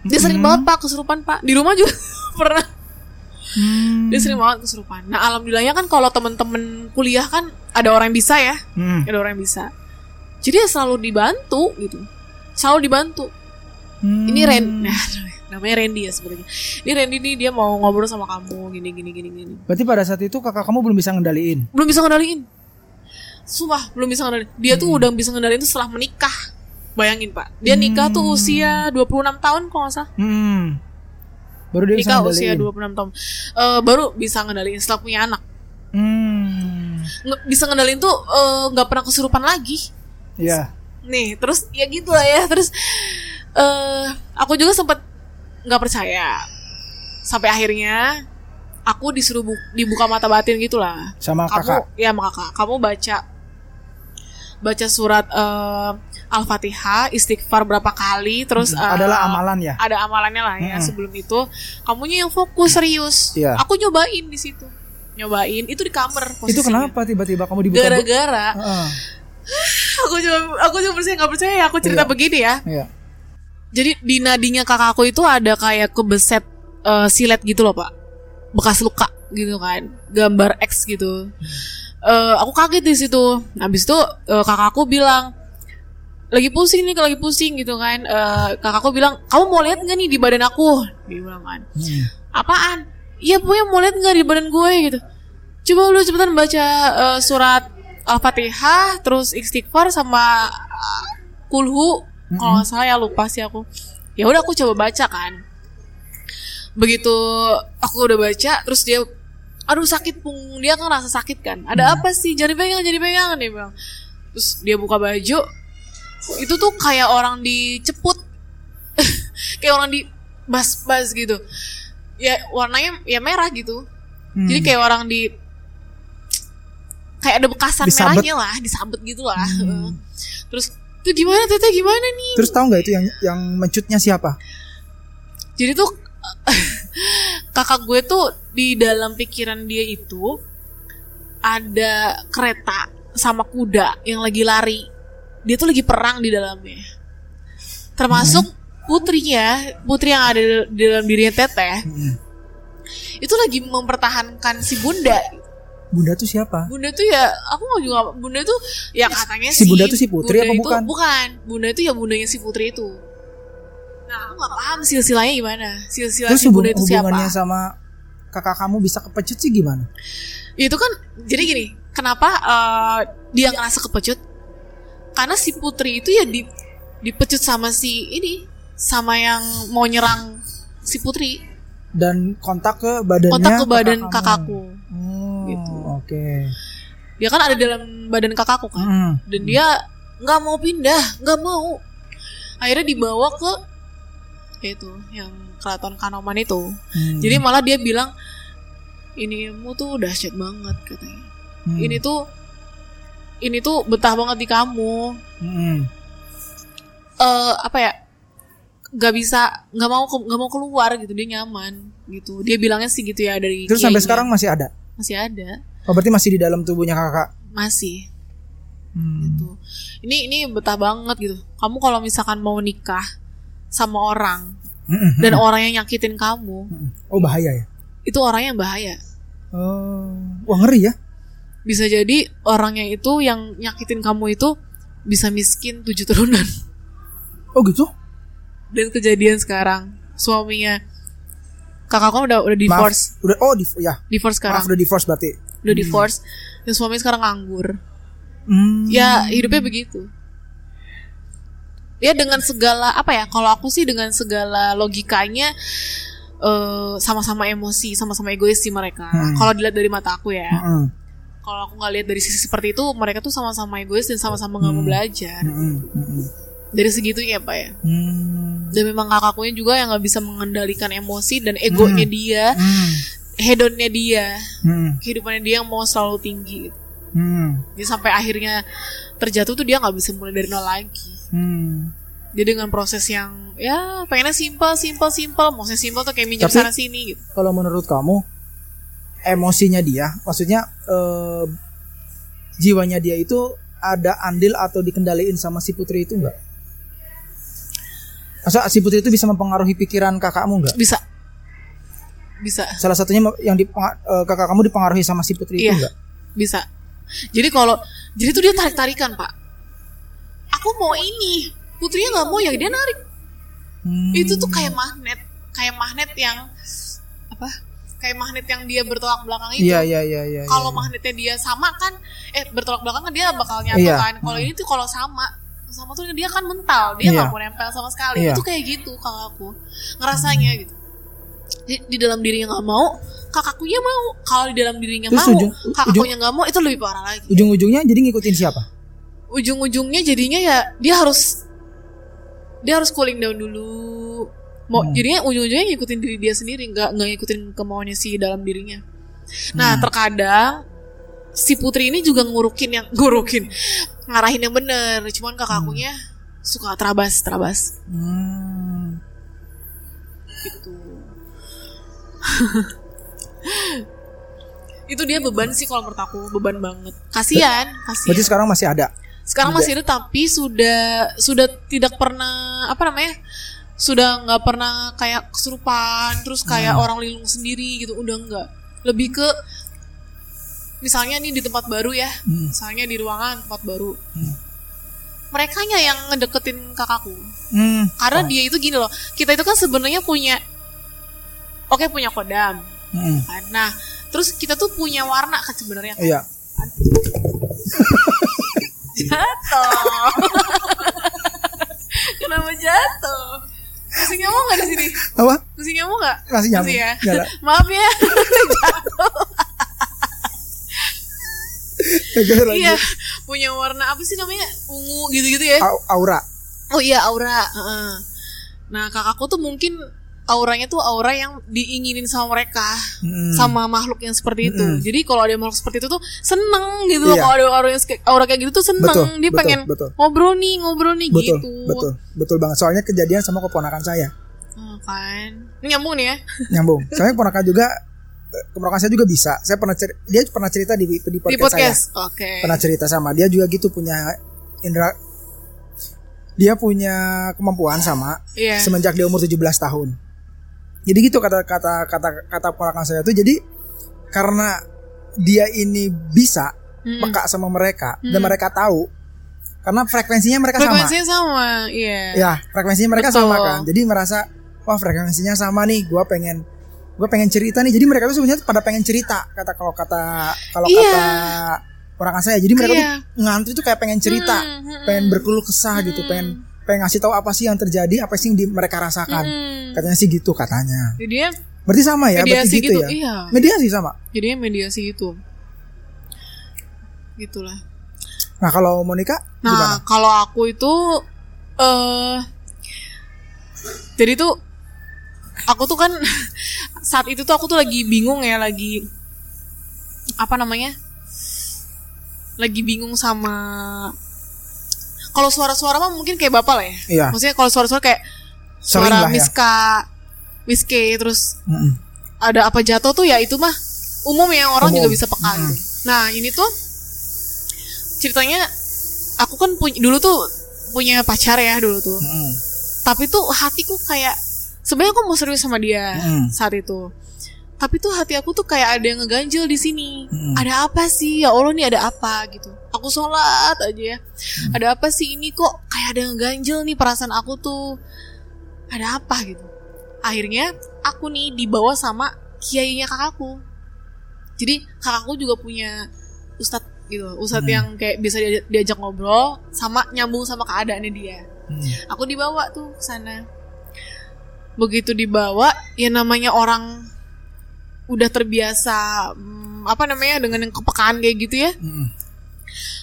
Dia sering Mm. banget pak kesurupan pak. Di rumah juga pernah. Hmm. Dia sering banget kesurupan. Nah alhamdulillahnya kan kalau temen-temen kuliah kan ada orang yang bisa ya. Hmm. ada orang yang bisa jadi ya selalu dibantu gitu selalu dibantu Hmm. ini Ren nah, namanya Randy ya sebenarnya ini Randy nih dia mau ngobrol sama kamu gini gini gini gini Berarti pada saat itu kakak kamu belum bisa ngendaliin. belum bisa ngendaliin sumpah belum bisa ngendaliin dia tuh udah bisa ngendaliin tuh setelah menikah bayangin pak dia nikah tuh usia 26 tahun kalau nggak salah Hmm. Baru dia bisa nikah usia ngendaliin. 26 tahun. Eh, baru bisa ngendaliin setelah punya anak. Hmm. Nge- bisa ngendaliin tuh nggak pernah kesurupan lagi. Iya. Nih, terus ya gitu lah ya. Terus eh aku juga sempat nggak percaya. Sampai akhirnya aku disuruh bu- dibuka mata batin gitulah. Sama kamu kakak. ya sama kakak kamu baca baca surat eh, al-fatihah istighfar berapa kali terus eh, Adalah amalan ya. ada amalannya lah ya Mm-mm. sebelum itu kamunya yang fokus serius Iya. aku nyobain di situ nyobain itu di kamar Itu posisinya. kenapa tiba-tiba kamu dibuka? gara-gara Heeh. Aku coba aku coba percaya nggak percaya aku cerita Iya. begini ya. Iya. jadi di nadinya kakakku itu ada kayak kebeset eh, silet gitu loh pak. Bekas luka gitu kan. Gambar X gitu. Eh, aku kaget di situ. Habis itu eh, kakakku bilang lagi pusing nih lagi pusing gitu kan. Eh, kakakku bilang kamu mau lihat nggak nih di badan aku? Dia bilang kan. Hmm. apaan? Iya pokoknya mau lihat nggak di badan gue gitu. Coba lu cepetan baca eh, surat al-fatihah terus istighfar sama uh, kulhu. Kalau nggak salah ya lupa sih aku. Ya udah aku coba baca kan. Begitu aku udah baca terus dia aduh sakit punggung dia kan rasa sakit kan. Ada apa sih? Jadi pegang jadi pegangan dia bilang. Terus dia buka baju. Itu tuh kayak orang diceput. Kayak orang di bas-bas gitu. Ya warnanya ya merah gitu. Hmm. jadi kayak orang di kayak ada bekasan Disabet. merahnya lah disabet gitu lah. Terus itu gimana teteh gimana nih? Terus tahu nggak itu yang yang mencutnya siapa? jadi tuh kakak gue tuh di dalam pikiran dia itu ada kereta sama kuda yang lagi lari. Dia tuh lagi perang di dalamnya. Termasuk putrinya putri yang ada di dalam dirinya teteh Hmm. itu lagi mempertahankan si bunda Bunda tuh siapa? bunda tuh ya aku nggak juga bunda tuh ya katanya Si Bunda tuh si Putri Bunda apa itu- bukan? bukan. Bunda itu ya bundanya si putri itu. Nah aku nggak paham silsilahnya gimana. Silsilah Terus si bunda itu siapa? hubungannya sama kakak kamu bisa kepecut sih gimana? itu kan jadi gini kenapa eh, dia ngerasa kepecut? Karena si putri itu ya di dipecut sama si ini sama yang mau nyerang si putri. Dan kontak ke badannya kontak ke badan kakak kakakku. Oh, Gitu. Oke. dia kan ada dalam badan kakakku kan Hmm. dan dia nggak mau pindah nggak mau akhirnya dibawa ke itu yang keraton kanoman itu Hmm. jadi malah dia bilang inimu tuh dahsyat banget katanya Hmm. ini tuh ini tuh betah banget di kamu Hmm. eh apa ya nggak bisa nggak mau nggak mau keluar gitu dia nyaman gitu dia bilangnya sih gitu ya dari Terus sampai sekarang masih ada? masih ada Oh, berarti masih di dalam tubuhnya kakak? masih Hmm. gitu ini ini betah banget gitu kamu kalau misalkan mau nikah sama orang Mm-mm. dan orang yang nyakitin kamu Mm-mm. Oh bahaya ya? itu orang yang bahaya Oh, wah ngeri ya? bisa jadi orangnya itu yang nyakitin kamu itu bisa miskin tujuh turunan Oh gitu? dan kejadian sekarang suaminya kakak kamu udah udah divorce Maaf, udah oh di, ya. divorce sekarang Maaf udah divorce berarti. Udah divorce dan suaminya sekarang nganggur Hmm. ya hidupnya begitu ya dengan segala apa ya kalau aku sih dengan segala logikanya eh, sama-sama emosi sama-sama egois sih mereka Hmm. kalau dilihat dari mata aku ya Mm-mm. kalau aku nggak lihat dari sisi seperti itu mereka tuh sama-sama egois dan sama-sama nggak mau belajar Mm-mm. Mm-mm. dari segitunya pak ya Hmm. dan memang kakakkunya juga yang nggak bisa mengendalikan emosi dan egonya dia Hmm. Hedonnya dia Hmm. kehidupannya dia yang mau selalu tinggi gitu. Hmm. jadi sampai akhirnya terjatuh tuh dia nggak bisa mulai dari nol lagi Hmm. Jadi dengan proses yang ya pengennya simpel, simpel, simpel. Maksudnya simpel tuh kayak minjem sana sini gitu. Kalau menurut kamu emosinya dia, maksudnya eh, jiwanya dia itu ada andil atau dikendaliin sama si putri itu enggak? Masa si putri itu bisa mempengaruhi pikiran kakakmu enggak? Bisa. Bisa, Salah satunya yang dipenga- eh, kakak kamu dipengaruhi sama si putri itu Iya. enggak? bisa. Jadi kalau jadi tuh dia tarik-tarikan, Pak. Aku mau ini. Putrinya nggak mau ya dia narik. Hmm. Itu tuh kayak magnet, kayak magnet yang apa? Kayak magnet yang dia bertolak belakang itu. Iya iya iya iya. kalau iya. magnetnya dia sama kan eh bertolak belakang kan dia bakal nyatu Iya. kan kalau ini tuh kalau sama sama tuh dia kan mental dia Iya. nggak mau nempel sama sekali Iya. itu kayak gitu kalau aku ngerasanya gitu di, di dalam dirinya nggak mau kakakkunya mau. Kalau di dalam dirinya Terus mau ujung- kakakkunya nggak mau itu lebih parah lagi. Ujung-ujungnya jadi ngikutin siapa? Ujung-ujungnya jadinya ya dia harus dia harus cooling down dulu. Mau Hmm. jadinya ujung-ujungnya ngikutin diri dia sendiri nggak nggak ngikutin kemauannya si dalam dirinya. Nah Hmm. terkadang si putri ini juga ngurukin yang ngurukin ngarahin yang bener. Cuman kakakkunya suka terabas terabas. Hmm. gitu itu dia beban sih kalau menurut aku beban banget kasihan kasihan berarti sekarang masih ada sekarang masih ada tapi sudah sudah tidak pernah apa namanya sudah nggak pernah kayak kesurupan terus kayak Hmm. orang lilung sendiri gitu udah nggak lebih ke misalnya nih di tempat baru ya Hmm. misalnya di ruangan tempat baru Hmm. mereka yang ngedeketin kakakku Hmm. karena dia itu gini loh kita itu kan sebenarnya punya oke punya kodam. Hmm. kan? Nah terus kita tuh punya warna kan sebenarnya. Iya. Jatuh. Kenapa jatuh? Masih nyamuk nggak di sini? Apa? Masih nyamuk nggak? Masih nyamuk. ya? Maaf ya. Lanjut. iya punya warna apa sih namanya? Ungu gitu-gitu ya? Au- aura. Oh iya aura. Heeh. nah kakakku tuh mungkin auranya tuh aura yang diinginin sama mereka Hmm. sama makhluk yang seperti itu. Mm-mm. Jadi kalau ada makhluk seperti itu tuh seneng gitu. Iya. Kalau ada aura yang aura kayak gitu tuh seneng. Betul, Dia betul, pengen betul. ngobrol nih, ngobrol nih betul gitu. betul betul banget soalnya kejadian sama keponakan saya Oh, kan. Ini nyambung nih ya. nyambung soalnya keponakan juga eh, keponakan saya juga bisa saya pernah cer- dia pernah cerita di di podcast, Di saya podcast. Oke. pernah cerita sama dia juga gitu punya indra dia punya kemampuan sama Iya. semenjak dia umur 17 tahun jadi gitu kata kata kata kata keponakan saya tuh jadi karena dia ini bisa Mm-mm. peka sama mereka dan Hmm. mereka tahu karena frekuensinya mereka sama Frekuensinya sama. Iya. ya frekuensinya mereka Betul. sama kan jadi merasa wah frekuensinya sama nih gue pengen gue pengen cerita nih jadi mereka tuh sebenarnya pada pengen cerita kata kalau kata kalau Iya. kata orang saya jadi mereka Iya. tuh ngantri tuh kayak pengen cerita Hmm, hmm, pengen hmm. berkeluh kesah gitu pengen pengen ngasih tahu apa sih yang terjadi apa sih yang di, mereka rasakan Hmm. katanya sih gitu katanya Jadi dia berarti sama ya berarti gitu, gitu. ya Iya. mediasi sama Jadinya mediasi gitu. Gitulah. nah kalau Monica Nah, gimana kalau aku itu eh jadi tuh aku tuh kan saat itu tuh aku tuh lagi bingung ya, lagi apa namanya? Lagi bingung sama kalau suara-suara mah mungkin kayak Bapak lah ya. Iya. Maksudnya kalau suara-suara kayak Sering suara lah ya. Miska, Miske terus Mm-mm. ada apa jatuh tuh ya itu mah umum ya orang Umum. juga bisa peka gitu. Nah ini tuh ceritanya aku kan punya dulu tuh punya pacar ya dulu tuh. Mm-mm. Tapi tuh hatiku kayak sebenarnya aku mau serius sama dia Mm. saat itu. Tapi tuh hati aku tuh kayak ada yang ngeganjel di sini. Mm. Ada apa sih? Ya Allah nih ada apa gitu. Aku sholat aja ya. Ada apa sih ini kok kayak ada yang ngeganjel nih perasaan aku tuh. Ada apa gitu. Akhirnya aku nih dibawa sama kiainya kakakku. Jadi kakakku juga punya ustadz gitu. Ustadz Hmm. yang kayak bisa dia- diajak ngobrol sama nyambung sama keadaannya dia Mm. aku dibawa tuh ke sana begitu dibawa ya namanya orang udah terbiasa hmm, apa namanya dengan yang kepekaan kayak gitu ya. Mm.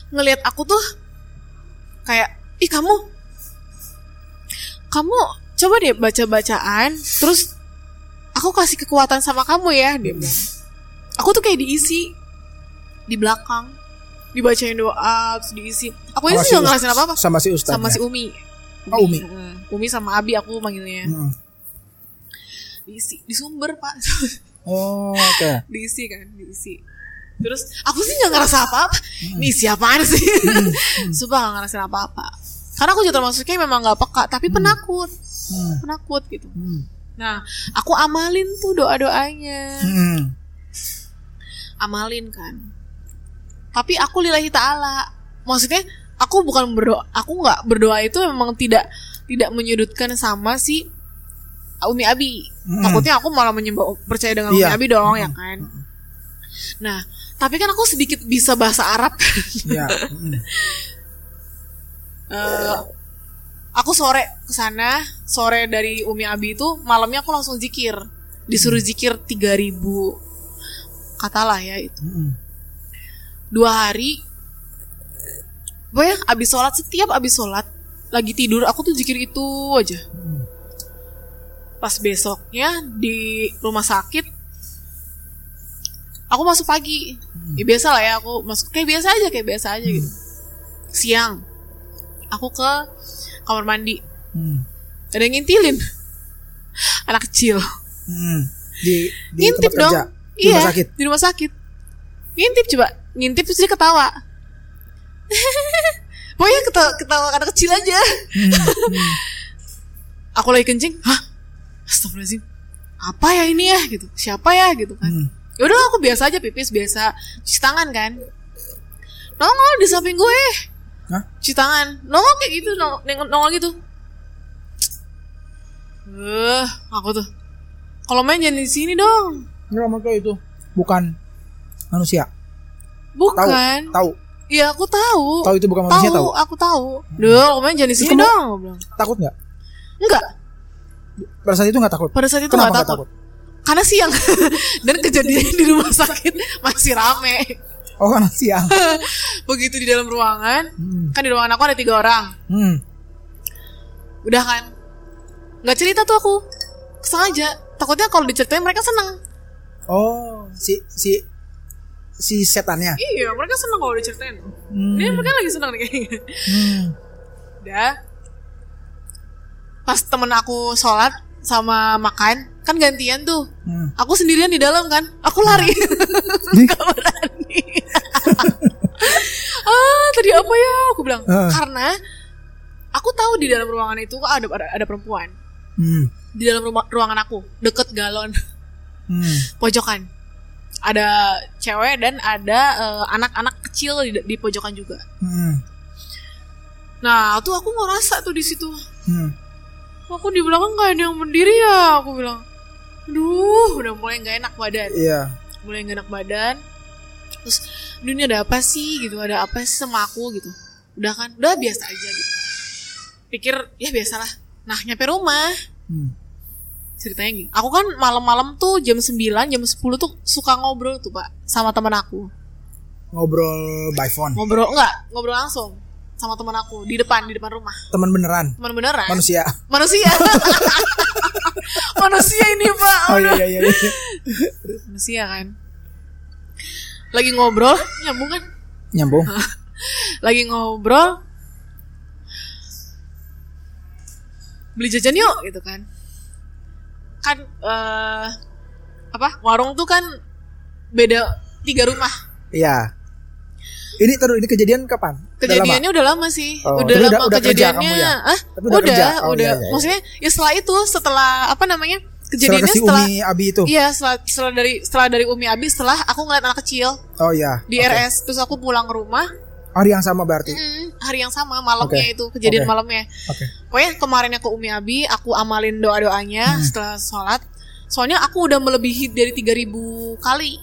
ngelihat aku tuh kayak ih kamu kamu coba deh baca bacaan terus aku kasih kekuatan sama kamu ya dia bilang. Aku tuh kayak diisi di belakang dibacain doa terus diisi. Aku Sama itu si nggak ngerasain apa apa sama si Ustadz sama si Umi. Oh, Umi. Mm, Umi sama Abi aku manggilnya. Mm. diisi di sumber pak oh oke. Diisi kan diisi. Terus aku sih nggak ngerasa apa-apa. Ini siapaan sih? Sumpah nggak ngerasain apa-apa. Karena aku juga termasuknya memang nggak peka tapi penakut. Mm. penakut gitu. Mm. nah aku amalin tuh doa doanya Mm. amalin kan. Tapi aku lillahi taala. Maksudnya aku bukan berdoa aku nggak berdoa itu memang tidak tidak menyudutkan sama si Umi Abi. Mm. takutnya aku malah menyembah percaya dengan Iya. Umi Abi dong ya kan? Nah tapi kan aku sedikit bisa bahasa Arab. Ya Mm. Eh, aku sore ke sana sore dari Umi Abi itu malamnya aku langsung zikir. Disuruh zikir 3000 kata lah ya itu. Mm-mm. dua hari gue ya abis sholat setiap abis sholat lagi tidur aku tuh zikir itu aja pas besoknya di rumah sakit aku masuk pagi. Ya biasa lah ya aku masuk kayak biasa aja kayak biasa aja gitu. Siang aku ke kamar mandi. Hmm. ada yang ngintilin. Anak kecil. Hmm. Di di ngintip tempat dong. kerja. Di iya rumah sakit. di rumah sakit. Ngintip coba. Ngintip terus dia ketawa. Pokoknya ketawa, ketawa anak kecil aja. Hmm. aku lagi kencing. Hah astagfirullahaladzim. Apa ya ini ya gitu. Siapa ya gitu kan. Hmm. ya udah aku biasa aja pipis biasa. Cuci tangan kan. Nongol di samping gue. Hah? cuci tangan. Nongol kayak gitu nongol, nongol gitu. Eh aku tuh. Kalau main jangan di sini dong. Nggak maksudnya itu. Bukan manusia. bukan. Tahu. iya aku tahu. Tahu itu bukan manusia tahu. aku tahu. Duh, kalau main jangan di sini dong. Takut nggak? enggak Pada saat itu nggak takut. pada saat itu nggak nggak takut karena siang dan kejadian di rumah sakit masih rame Oh kan siang. begitu di dalam ruangan Hmm. kan di ruangan aku ada tiga orang Hmm. udah kan nggak cerita tuh aku sengaja takutnya kalau diceritain mereka seneng Oh si si si setannya. iya mereka seneng kalau diceritain Hmm. dia mereka lagi seneng nih kayaknya Hmm. udah pas temen aku sholat sama makan kan gantian tuh Hmm. aku sendirian di dalam kan aku lari Gak berani ah tadi apa ya aku bilang Ah. karena aku tahu di dalam ruangan itu ada ada, ada perempuan Hmm. di dalam rumah, ruangan aku deket galon Hmm. pojokan ada cewek dan ada eh, anak-anak kecil di, di pojokan juga Hmm. nah tuh aku ngerasa tuh di situ Hmm. Aku di belakang nggak ada yang berdiri ya. Aku bilang Duh, udah mulai nggak enak badan. Iya. mulai gak enak badan. Terus "Duh, ini ada apa sih? Gitu ada apa sih sama aku? Gitu. Udah kan udah biasa aja gitu. Pikir ya biasalah. Nah nyampe rumah. Hmm. ceritanya gini. Aku kan malam-malam tuh jam 9 jam 10 tuh suka ngobrol tuh pak sama teman aku. Ngobrol by phone. ngobrol enggak ngobrol langsung sama teman aku di depan di depan rumah. Teman beneran. teman beneran. Manusia. manusia. Manusia ini pak. Oh iya iya iya. manusia kan? Lagi ngobrol nyambung kan? Nyambung. lagi ngobrol. Beli jajan yuk gitu kan. Kan eh apa? Warung tuh kan beda tiga rumah. Iya. Ini terus ini kejadian kapan? Udah lama? kejadiannya udah lama sih Oh, udah lama udah- udah kerja kejadiannya kamu ya? ah Tapi udah udah kerja? Oh, udah iya, iya, iya. maksudnya ya setelah itu setelah apa namanya Setelah kejadiannya ke si setelah, Umi Abi itu. iya setelah, setelah dari setelah dari Umi Abi setelah aku ngeliat anak kecil Oh iya. di Oke. RS terus aku pulang ke rumah Hari yang sama berarti. mm, hari yang sama malamnya Oke. itu kejadian Oke. malamnya Oke. Pokoknya kemarinnya ke Umi Abi, aku amalin doa-doanya Hmm. setelah sholat. Soalnya aku udah melebihi dari 3000 kali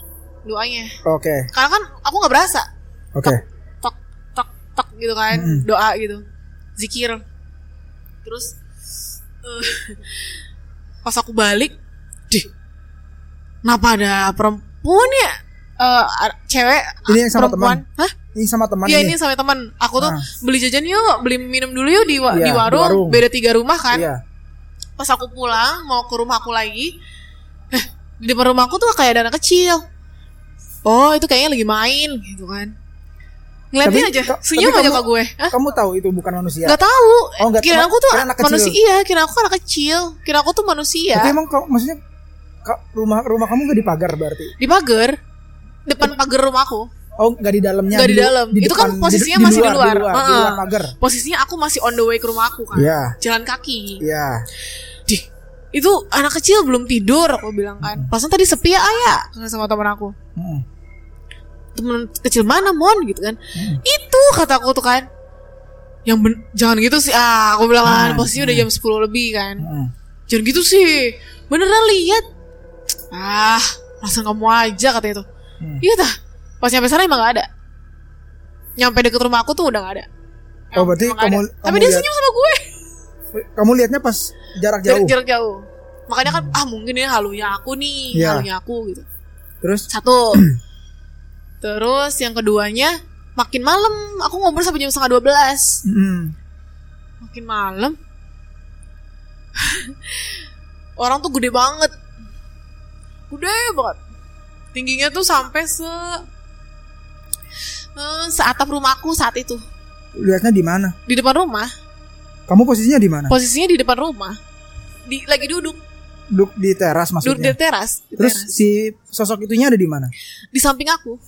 doanya. Oke. Karena kan aku nggak berasa. Oke. Tok tok tok gitu kan, Mm-mm. doa gitu. Zikir. Terus eh, pas aku balik, dih. Kenapa ada perempuan ya? Eh, ada cewek Ini yang sama perempuan. Hah? Ini sama teman Iya ini. ini sama teman. Aku tuh Ah. beli jajan yuk, beli minum dulu yuk di, wa- Iya, di di warung. warung. Beda tiga rumah kan. Iya. Pas aku pulang mau ke rumah aku lagi, eh di depan rumahku tuh kayak ada anak kecil. Oh itu kayaknya lagi main gitu kan. Ngeliatin Tapi- aja, senyum aja kamu- ke gue. Hah? Kamu tahu itu bukan manusia. Gak tahu. Oh, nggak- kira aku tuh kira anak kecil. manusia. Iya, kira aku anak kecil. Kira aku tuh manusia. Tapi emang kau maksudnya rumah rumah kamu gak dipagar berarti? Di pagar, depan pagar rumahku. Oh, nggak di dalamnya. Nggak di dalam. Itu kan posisinya di, masih di luar. Di luar, di luar pagar. Posisinya aku masih on the way ke rumah aku kan. Iya. Jalan kaki. Iya. Dih, itu anak kecil belum tidur aku bilang kan. Pasan tadi sepi ya ayah sama teman aku. Mm. Temen kecil mana mon gitu kan. Itu kataku tuh kan. Yang ben- jangan gitu sih. Ah, aku bilang kan Hmm, posisinya udah jam 10 lebih kan. Mm. Jangan gitu sih. Beneran lihat. Ah, rasa kamu aja katanya tuh. Hmm. Iya tah. Pas nyampe sana emang gak ada. Nyampe deket rumah aku tuh udah gak ada. Oh, berarti Emang nggak kamu- ada. Tapi kamu dia lihat- senyum sama gue. Kamu lihatnya pas jarak Jarak, jauh. jarak jauh. makanya kan ah mungkin ini halunya aku nih Iya. halunya aku gitu Terus satu terus yang keduanya makin malam. Aku ngobrol sampai jam setengah dua belas. Makin malam. Orang tuh gede banget. Gede banget. Tingginya tuh sampai se eh, seatap rumahku saat itu. Lihatnya di mana? di depan rumah. Kamu posisinya di mana? posisinya di depan rumah. Di lagi duduk. Duduk di teras duduk di maksudnya. teras di, Terus teras. si sosok itunya ada di mana? di samping aku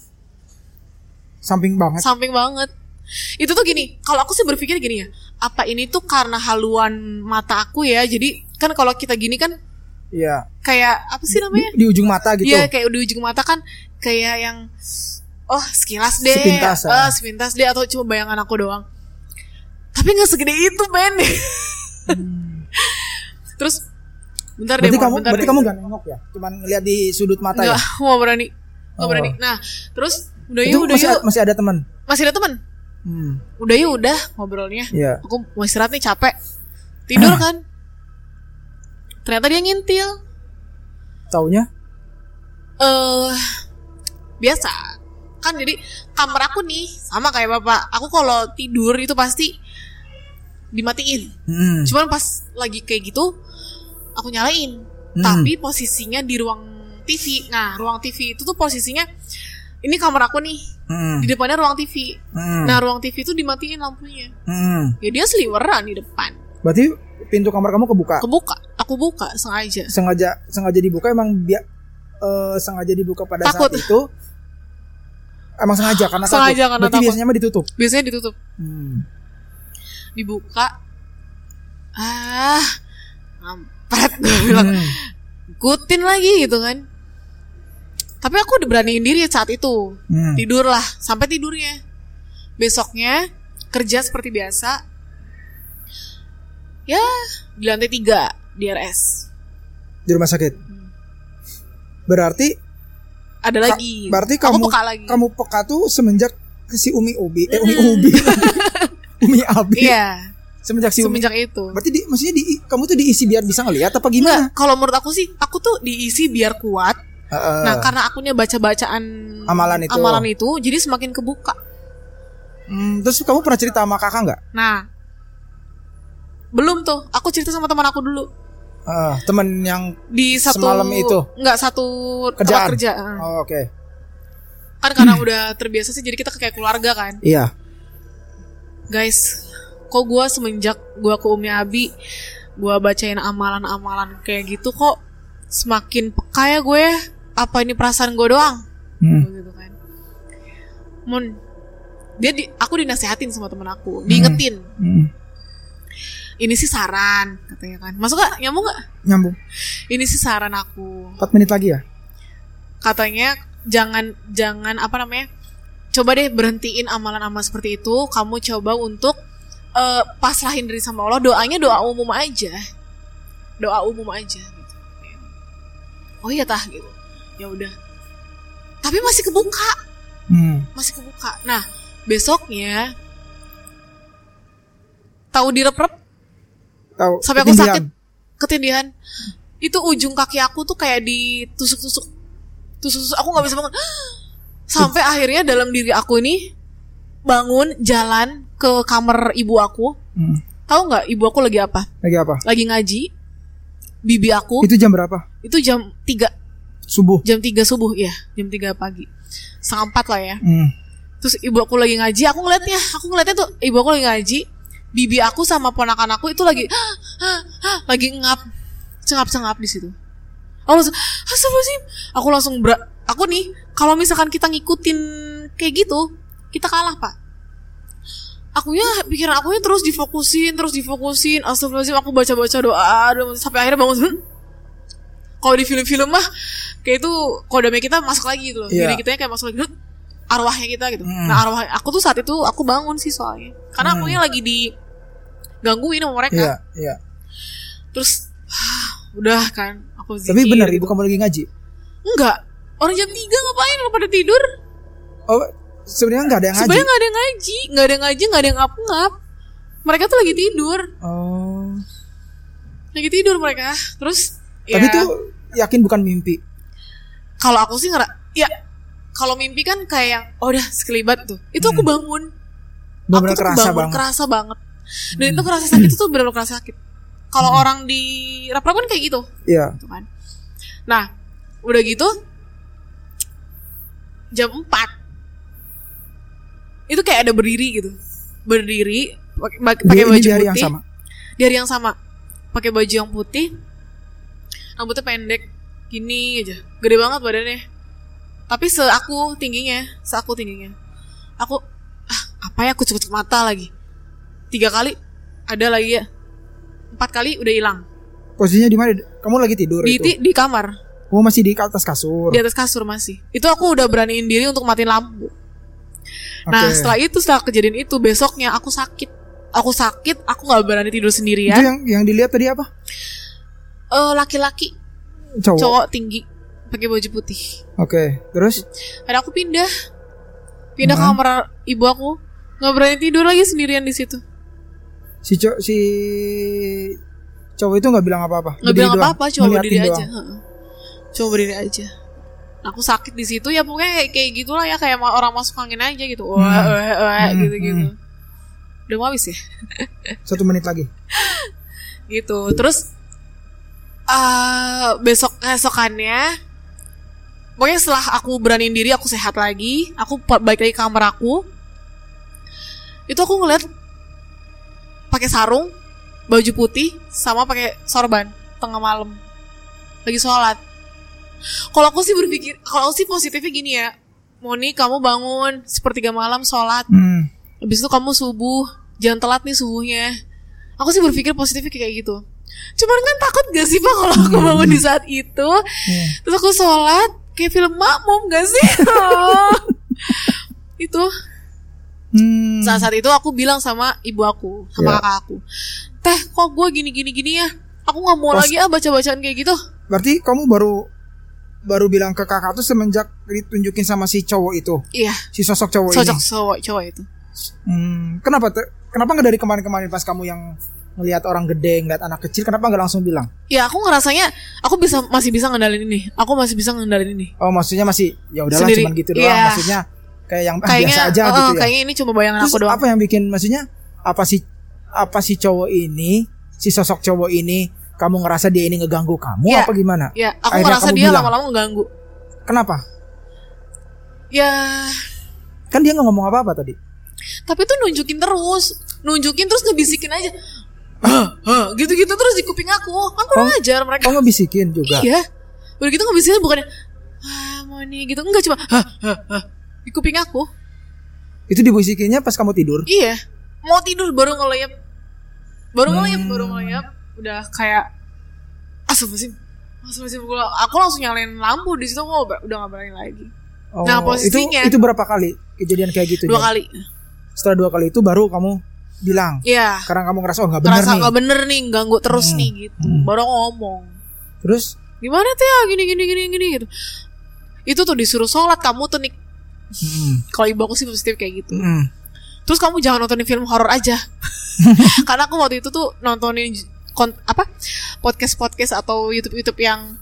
Samping banget. samping banget itu tuh gini kalau aku sih berpikir gini ya apa ini tuh karena haluan mata aku ya jadi kan kalau kita gini kan Iya. kayak apa sih namanya Di, di ujung mata gitu. Iya kayak di ujung mata kan kayak yang oh sekilas deh, Sepintas, Ah, ah. sepintas deh atau cuma bayangan aku doang. Tapi nggak segede itu Ben. Terus bentar deh, Berarti Mon, kamu bentar berarti deh. kamu gak nengok ya? Cuman ngeliat di sudut mata Nggak, ya? nggak berani, nggak Oh. berani. Nah terus udah yuk, udah masih yuk, masih ada teman. masih ada teman. Hmm. Udah yuk, udah ngobrolnya. Iya. Aku mau istirahat nih capek, tidur kan. Ternyata dia ngintil. Taunya? eh biasa kan jadi kamar aku nih sama kayak bapak aku kalau tidur itu pasti dimatiin Hmm. cuman pas lagi kayak gitu aku nyalain Hmm. tapi posisinya di ruang TV nah ruang TV itu tuh posisinya ini kamar aku nih Hmm. di depannya ruang TV Hmm. nah ruang TV itu dimatiin lampunya Hmm. ya dia seliweran di depan Berarti pintu kamar kamu kebuka. kebuka aku buka sengaja sengaja sengaja dibuka emang dia eh, sengaja dibuka pada Takut. saat itu emang sengaja karena Sengaja takut. karena Berarti takut. biasanya mah ditutup. biasanya ditutup Hmm. dibuka ah ngampret gue bilang Hmm. ikutin lagi gitu kan tapi aku udah beraniin diri saat itu Hmm. tidurlah sampai tidurnya besoknya kerja seperti biasa ya di lantai tiga di RS Di rumah sakit. Berarti ada ka- lagi berarti aku kamu peka lagi kamu peka tuh semenjak si Umi Ubi eh Umi Ubi. Umi Abi. iya Semenjak si Umi. semenjak itu Berarti di, maksudnya di, kamu tuh diisi biar bisa ngelihat apa gimana? Kalau menurut aku sih aku tuh diisi biar kuat Heeh. nah karena akunya baca-bacaan Amalan itu. amalan itu jadi semakin kebuka Hmm, terus kamu pernah cerita sama kakak nggak? Nah, belum tuh. Aku cerita sama teman aku dulu Ah, temen yang di satu Semalam itu? Enggak satu tempat kerjaan. kerja. Oh, Oke. Kan karena udah terbiasa sih jadi kita kayak keluarga kan. Iya. Guys, kok gua semenjak gua ke Umi Abi, gua bacain amalan-amalan kayak gitu kok semakin peka ya gue. Apa ini perasaan gue doang? Hmm. Gitu kan. Mun dia di, aku dinasehatin sama temen aku, diingetin. Hmm. Ini sih saran katanya kan. Masuk gak? Nyambung gak? Nyambung. Ini sih saran aku. 4 menit lagi ya? Katanya jangan jangan apa namanya? Coba deh berhentiin amalan-amalan seperti itu. Kamu coba untuk eh, pasrahin diri sama Allah. Doanya doa umum aja. Doa umum aja gitu. Oh iya tah gitu. Ya udah. Tapi masih kebuka, Hmm. masih kebuka. Nah, besoknya tahu direp-rep Tahu. sampai aku ketindihan. sakit ketindihan itu ujung kaki aku tuh kayak ditusuk-tusuk tusuk-tusuk aku nggak bisa bangun sampai akhirnya dalam diri aku ini bangun jalan ke kamar ibu aku Hmm. tahu nggak ibu aku lagi apa Lagi apa? lagi ngaji bibi aku Itu jam berapa? itu jam 3 Subuh. jam 3 subuh ya jam 3 pagi. Setengah empat lah ya. Hmm. terus ibu aku lagi ngaji aku ngeliatnya aku ngeliatnya tuh ibu aku lagi ngaji bibi aku sama ponakan aku itu lagi lagi ngap cengap cengap di situ. Aku langsung astagfirullahaladzim. Aku langsung ber aku nih kalau misalkan kita ngikutin kayak gitu kita kalah pak. Akunya pikiran akunya terus difokusin terus difokusin. Astagfirullahaladzim aku baca baca doa doa, sampai akhirnya bangun "Hmm?" kalau di film-film mah kayak itu kodamnya kita masuk lagi gitu loh Iya. jadi kita kayak masuk lagi arwahnya kita gitu Hmm. nah arwah aku tuh saat itu aku bangun sih soalnya karena Hmm. akunya lagi di gangguin sama mereka Iya, iya. terus udah kan aku Tapi zikir benar gitu. ibu kamu lagi ngaji. enggak orang jam 3 ngapain lo pada tidur Oh, sebenarnya nggak ada yang ngaji. sebenarnya nggak ada yang ngaji nggak ada yang ngaji nggak ada yang ngap-ngap mereka tuh lagi tidur Oh. lagi tidur mereka terus Tapi Ya, tuh yakin bukan mimpi. Kalau aku sih ngera ya kalau mimpi kan kayak yang oh udah sekelibat tuh. Itu aku bangun. Benar aku tuh kerasa bangun banget. Hmm. kerasa banget. Dan itu kerasa sakit itu benar kerasa sakit. Kalau orang di rap kan kayak gitu. Iya. gitu kan. Nah udah gitu jam 4 itu kayak ada berdiri gitu. Berdiri pakai baju putih yang sama. di hari yang sama. Pakai baju yang putih. Rambutnya pendek gini aja. Gede banget badannya. Tapi se aku tingginya se aku tingginya. Aku ah apa ya aku cukup mata lagi. Tiga kali ada lagi ya. Empat kali udah hilang. Posisinya di mana? Kamu lagi tidur di itu. di kamar. Kamu masih di atas kasur. di atas kasur masih. Itu aku udah beraniin diri untuk matiin lampu. Nah setelah itu setelah kejadian itu besoknya aku sakit. Aku sakit aku nggak berani tidur Itu sendirian yang yang dilihat tadi apa? Eh, laki-laki Cowok. cowok tinggi pakai baju putih Oke. Terus dan aku pindah pindah ke Hmm. kamar ibu aku nggak berani tidur lagi sendirian di situ si co- si cowok itu nggak bilang apa-apa. nggak bilang doang, apa apa cuma berdiri doang. aja cuma berdiri aja aku sakit di situ ya pokoknya kayak, kayak gitulah ya kayak orang masuk angin aja gitu wah Hmm. wah wah Hmm, gitu gitu hmm. udah mau habis ya Satu menit lagi. gitu terus eh besok pokoknya setelah aku beraniin diri aku sehat lagi aku balik lagi ke kamar aku itu aku ngeliat pakai sarung baju putih sama pakai sorban tengah malam lagi sholat kalau aku sih berpikir kalau aku sih positifnya gini ya Moni kamu bangun sepertiga malam sholat Hmm. Habis itu kamu subuh, jangan telat nih subuhnya. Aku sih berpikir positifnya kayak gitu. Cuman kan takut gak sih pak kalau aku bangun di saat itu, Iya. terus aku sholat kayak film makmum gak sih? itu Hmm. saat saat itu aku bilang sama ibu aku, sama Ya. kakak aku, teh kok gue gini gini gini ya? Aku nggak mau Pas- lagi ah baca bacaan kayak gitu. Berarti kamu baru baru bilang ke kakak tuh semenjak ditunjukin sama si cowok itu, Iya, si sosok cowok cocok ini. cowok cowok itu. Hmm. Kenapa te- kenapa nggak dari kemarin-kemarin pas kamu yang ngelihat orang gede, ngeliat anak kecil, kenapa nggak langsung bilang? Ya aku ngerasanya aku bisa masih bisa ngendalin ini. Aku masih bisa ngendalin ini. Oh, maksudnya masih ya udahlah Sendiri. cuman gitu doang. Iya. Maksudnya kayak yang ah, Kayaknya, biasa aja eh, gitu ya. kayaknya ini cuma bayangan Terus aku doang. apa yang bikin maksudnya apa sih apa si cowok ini, si sosok cowok ini kamu ngerasa dia ini ngeganggu kamu Iya. apa gimana? Ya, aku Akhirnya ngerasa dia lama-lama mengganggu. Kenapa? Ya, Kan dia nggak ngomong apa-apa tadi. tapi tuh nunjukin terus, nunjukin terus ngebisikin aja. Gitu-gitu terus di kuping aku. Kan kurang Oh, ajar mereka. Kau ngebisikin juga. Iya. Udah gitu ngebisikin bukannya ah mau nih gitu enggak cuma hah, hah, hah. di kuping aku. Itu dibisikinnya pas kamu tidur. Iya. Mau tidur baru ngelayap. Baru ngelayap, Hmm. baru ngelayap. Udah kayak Astagfirullahaladzim. Astagfirullahaladzim. Aku langsung nyalain lampu di situ aku udah gak berani lagi. Oh, Nah, posisinya- itu itu berapa kali kejadian kayak gitu? Dua kali. Setelah dua kali itu baru kamu bilang Iya. karena kamu ngerasa oh nggak benar Ngerasa nih. gak bener nih, ganggu terus Hmm. nih gitu. Hmm. Baru ngomong. Terus Gimana tuh ya gini gini gini gini gitu. Itu tuh disuruh sholat kamu tuh nih. hmm, Kalau ibu aku sih positif kayak gitu. hmm, Terus kamu jangan nontonin film horor aja. Karena aku waktu itu tuh nontonin j- kon- apa podcast podcast atau YouTube YouTube yang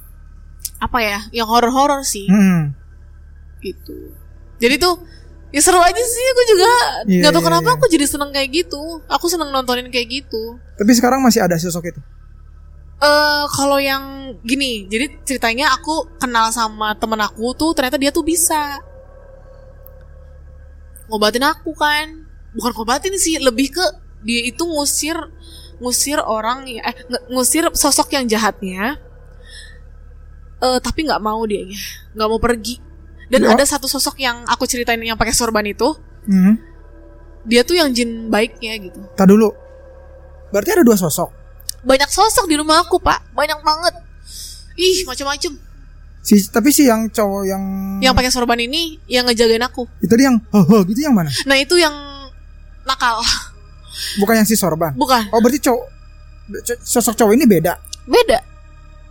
apa ya, yang horor horor sih hmm. gitu. Jadi tuh ya seru aja sih. Aku juga Iya, nggak tahu iya, kenapa iya. aku jadi seneng kayak gitu. Aku seneng nontonin kayak gitu. Tapi sekarang masih ada sosok itu. eh kalau yang gini, jadi ceritanya aku kenal sama temen aku tuh ternyata dia tuh bisa ngobatin aku kan, bukan ngobatin sih, lebih ke dia itu ngusir ngusir orang ya, eh ngusir sosok yang jahatnya, eh tapi nggak mau dia nggak mau pergi. Dan Ya. ada satu sosok yang aku ceritain yang pakai sorban itu, Hmm. dia tuh yang jin baiknya gitu. Tak dulu. Berarti ada dua sosok. Banyak sosok di rumah aku pak, banyak banget. Ih macam-macam. Si tapi si yang cowok yang yang pakai sorban ini yang ngejagain aku. itu dia yang oh, gitu yang mana? Nah itu yang nakal, Bukan yang si sorban. bukan Oh berarti cowok co- sosok cowok ini beda. beda,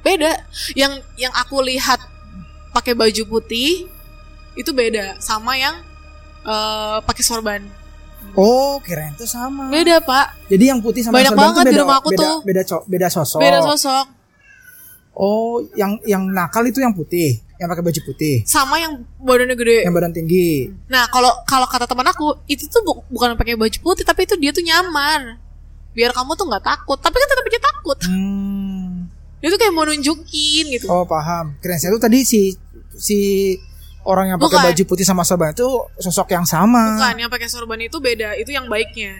beda. Yang yang aku lihat pakai baju putih itu beda sama yang eh, pakai sorban. Oh kirain itu sama. Beda pak, Jadi yang putih sama Banyak sorban banget itu di beda, rumah aku beda, tuh. Beda co- beda sosok. beda sosok. Oh, yang yang nakal itu yang putih, yang pakai baju putih, sama yang badannya gede yang badan tinggi. nah kalau kalau kata teman aku itu tuh bu- bukan pakai baju putih tapi itu dia tuh nyamar biar kamu tuh nggak takut tapi kan tetap aja takut Hmm. dia tuh kayak mau nunjukin gitu Oh, paham. Keren saya tuh tadi si si orang yang pakai baju putih sama sorban itu sosok yang sama. bukan yang pakai sorban itu beda itu yang baiknya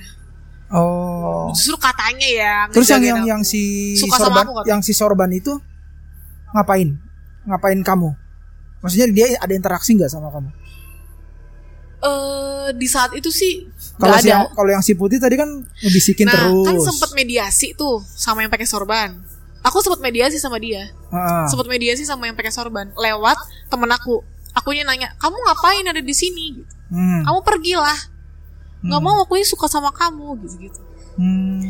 Oh. justru katanya ya Terus yang yang aku. yang si Suka sorban aku yang si sorban itu ngapain? Ngapain kamu? Maksudnya dia ada interaksi nggak sama kamu? eh di saat itu sih Kalau si ada kalau yang si putih tadi kan ngebisikin nah terus. kan sempet mediasi tuh sama yang pakai sorban aku sempet mediasi sama dia Ah. sempet mediasi sama yang pakai sorban lewat temen aku akunya nanya kamu ngapain ada di sini? Gitu. Hmm. kamu pergilah. Nggak mau aku suka sama kamu. Gitu gitu Hmm.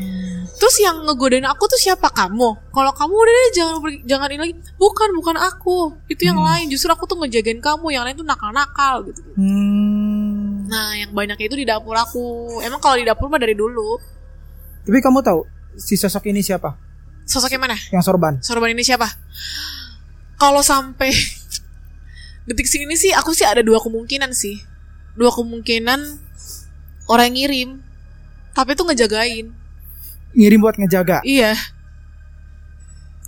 terus yang ngegodain aku tuh siapa? Kamu. Kalau kamu udah deh jangan jangan ini lagi. Bukan bukan aku. Itu yang lain. Justru aku tuh ngejagain kamu. Yang lain tuh nakal nakal gitu Hmm. nah yang banyaknya itu di dapur aku. Emang kalau di dapur mah dari dulu. Tapi kamu tahu si sosok ini siapa? sosoknya mana? Yang sorban. sorban ini siapa? Kalau sampai detik sini sih aku sih ada dua kemungkinan sih dua kemungkinan orang yang ngirim tapi tuh ngejagain Ngirim buat ngejaga. Iya.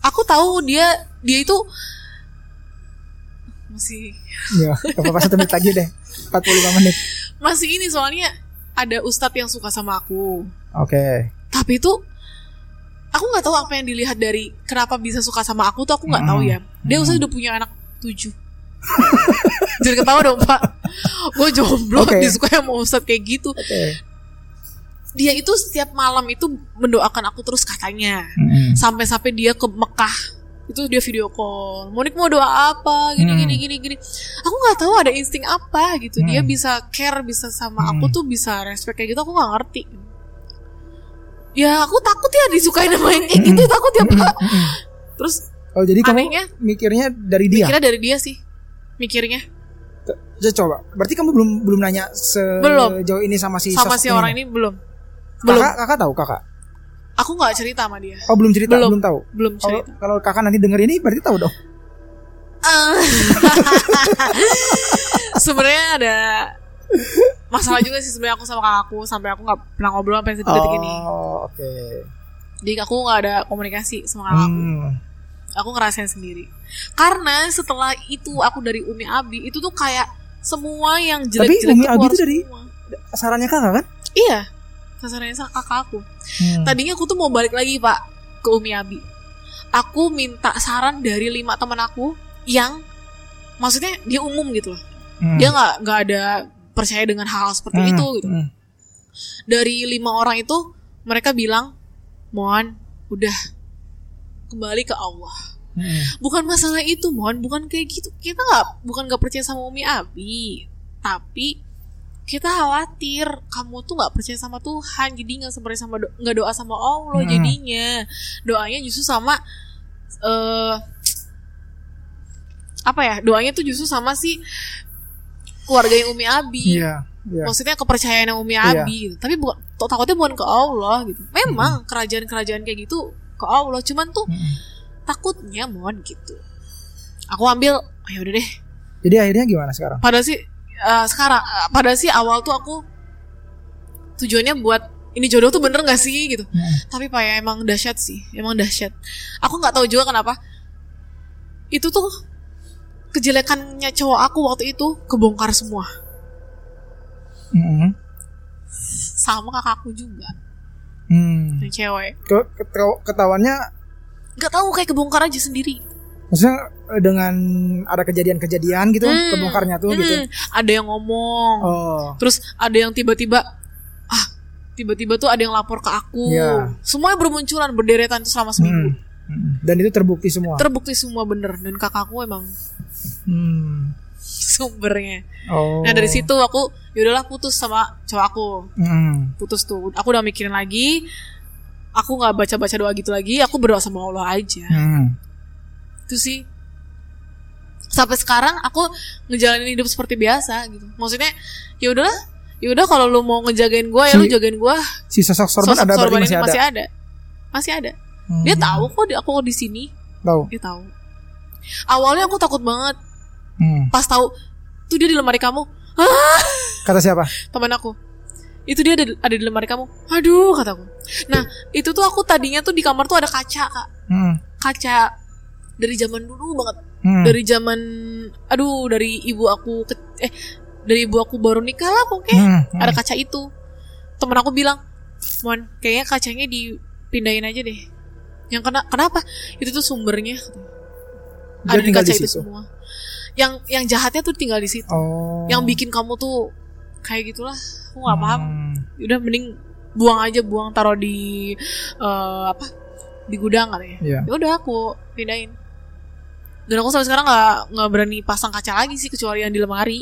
Aku tahu dia dia itu masih Ya, apa-apa satu menit lagi deh. 45 menit. masih ini soalnya ada ustadz yang suka sama aku. Oke. Tapi itu aku nggak tahu apa yang dilihat dari kenapa bisa suka sama aku tuh aku nggak tahu ya. Dia ustadz udah punya anak tujuh. Jadi ketawa dong pak. Gue jomblo Oke. disukai sama ustadz kayak gitu. Oke. Dia itu setiap malam itu mendoakan aku terus katanya. Mm-mm. sampai-sampai dia ke Mekah itu dia video call Monik mau doa apa gini Hmm. gini gini gini aku nggak tahu ada insting apa gitu dia Hmm. bisa care bisa sama Hmm. aku tuh bisa respect kayak gitu aku nggak ngerti ya aku takut ya disukain sama yang kayak gitu takut ya pak terus Oh, jadi kamu Anehnya, mikirnya dari dia? mikirnya dari dia sih mikirnya Ya, coba. Berarti kamu belum belum nanya sejauh ini sama si sama si orang ini belum belum Kakak, kakak tahu kakak? aku nggak cerita sama dia Oh, belum cerita, Belum. belum, tahu. belum cerita kalau kakak nanti denger ini berarti tahu dong. Ah. sebenarnya ada masalah juga sih sebenarnya aku sama kakakku sampai aku nggak pernah ngobrol sampai detik ini Oh, oke. jadi aku nggak ada komunikasi sama kakakku Hmm. Aku ngerasain sendiri karena setelah itu aku dari Umi Abi itu tuh kayak semua yang jelek-jelek Umi tuh Abi itu dari- semua. Sarannya kakak kan? iya sasarannya sama kakak aku Hmm. tadinya aku tuh mau balik lagi pak ke Umi Abi aku minta saran dari lima teman aku yang maksudnya dia umum gitu loh Hmm. dia nggak nggak ada percaya dengan hal seperti Hmm. itu gitu Hmm. dari lima orang itu mereka bilang mohon udah kembali ke Allah Hmm. bukan masalah itu mohon bukan kayak gitu kita nggak bukan nggak percaya sama Umi Abi tapi kita khawatir kamu tuh nggak percaya sama Tuhan jadi nggak seperti sama do- nggak doa sama Allah Hmm. jadinya doanya justru sama eh apa ya doanya tuh justru sama si keluarga yang Umi Abi Iya. Iya. maksudnya kepercayaan yang Umi Iya. Abi gitu. Tapi bukan tak- takutnya bukan ke Allah gitu. Memang kerajaan-kerajaan kayak gitu ke Allah, cuman tuh Hmm. takutnya mohon gitu. Aku ambil, oh, ya udah deh. Jadi akhirnya gimana sekarang? Pada sih eh, sekarang eh, pada sih awal tuh aku tujuannya buat ini jodoh tuh bener gak sih gitu. Hmm. Tapi pak ya emang dahsyat sih, emang dahsyat. Aku nggak tahu juga kenapa. Itu tuh kejelekannya cowok aku waktu itu kebongkar semua Hmm. sama kakakku juga Hmm. yang cewek Ke- ke- Ketahuannya nggak tahu kayak kebongkar aja sendiri maksudnya eh, dengan ada kejadian-kejadian gitu Hmm. kebongkarnya tuh gitu. Hmm, ada yang ngomong Oh. terus ada yang tiba-tiba ah tiba-tiba tuh ada yang lapor ke aku Iya. semuanya bermunculan berderetan tuh selama seminggu Hmm. Hmm. Dan itu terbukti semua. terbukti semua bener dan kakakku emang Hmm. sumbernya Oh. nah dari situ aku yaudahlah putus sama cowok aku Hmm. putus tuh aku udah mikirin lagi aku nggak baca-baca doa gitu lagi aku berdoa sama Allah aja Hmm. itu sih sampai sekarang aku ngejalanin hidup seperti biasa gitu maksudnya ya udahlah ya udah kalau lu mau ngejagain gua ya lu jagain gua Si sosok sorban Sosok ada sorban masih ada. masih ada masih ada Hmm. dia tahu kok aku di sini Tahu. Dia tahu. Awalnya aku takut banget Hmm. pas tahu tuh dia di lemari kamu. Kata siapa? Teman aku. Itu dia ada, ada di lemari kamu. Aduh, kataku. Nah, itu tuh aku tadinya tuh di kamar tuh ada kaca, Kak. Hmm. Kaca dari zaman dulu banget. Hmm. Dari zaman aduh, dari ibu aku ke, eh dari ibu aku baru nikah lah pokoknya. Hmm, hmm. Ada kaca itu. Temen aku bilang, "Mon, kayaknya kacanya dipindahin aja deh." Yang kena kenapa? Itu tuh sumbernya. Dia ada di kaca di itu situ. semua. Yang yang jahatnya tuh tinggal di situ. Oh. Yang bikin kamu tuh kayak gitulah. Aku nggak paham. Hmm. Udah mending buang aja, buang taruh di eh, apa? Di gudang kali ya. Ya udah aku pindahin. Dan aku sampai sekarang nggak nggak berani pasang kaca lagi sih kecuali yang di lemari.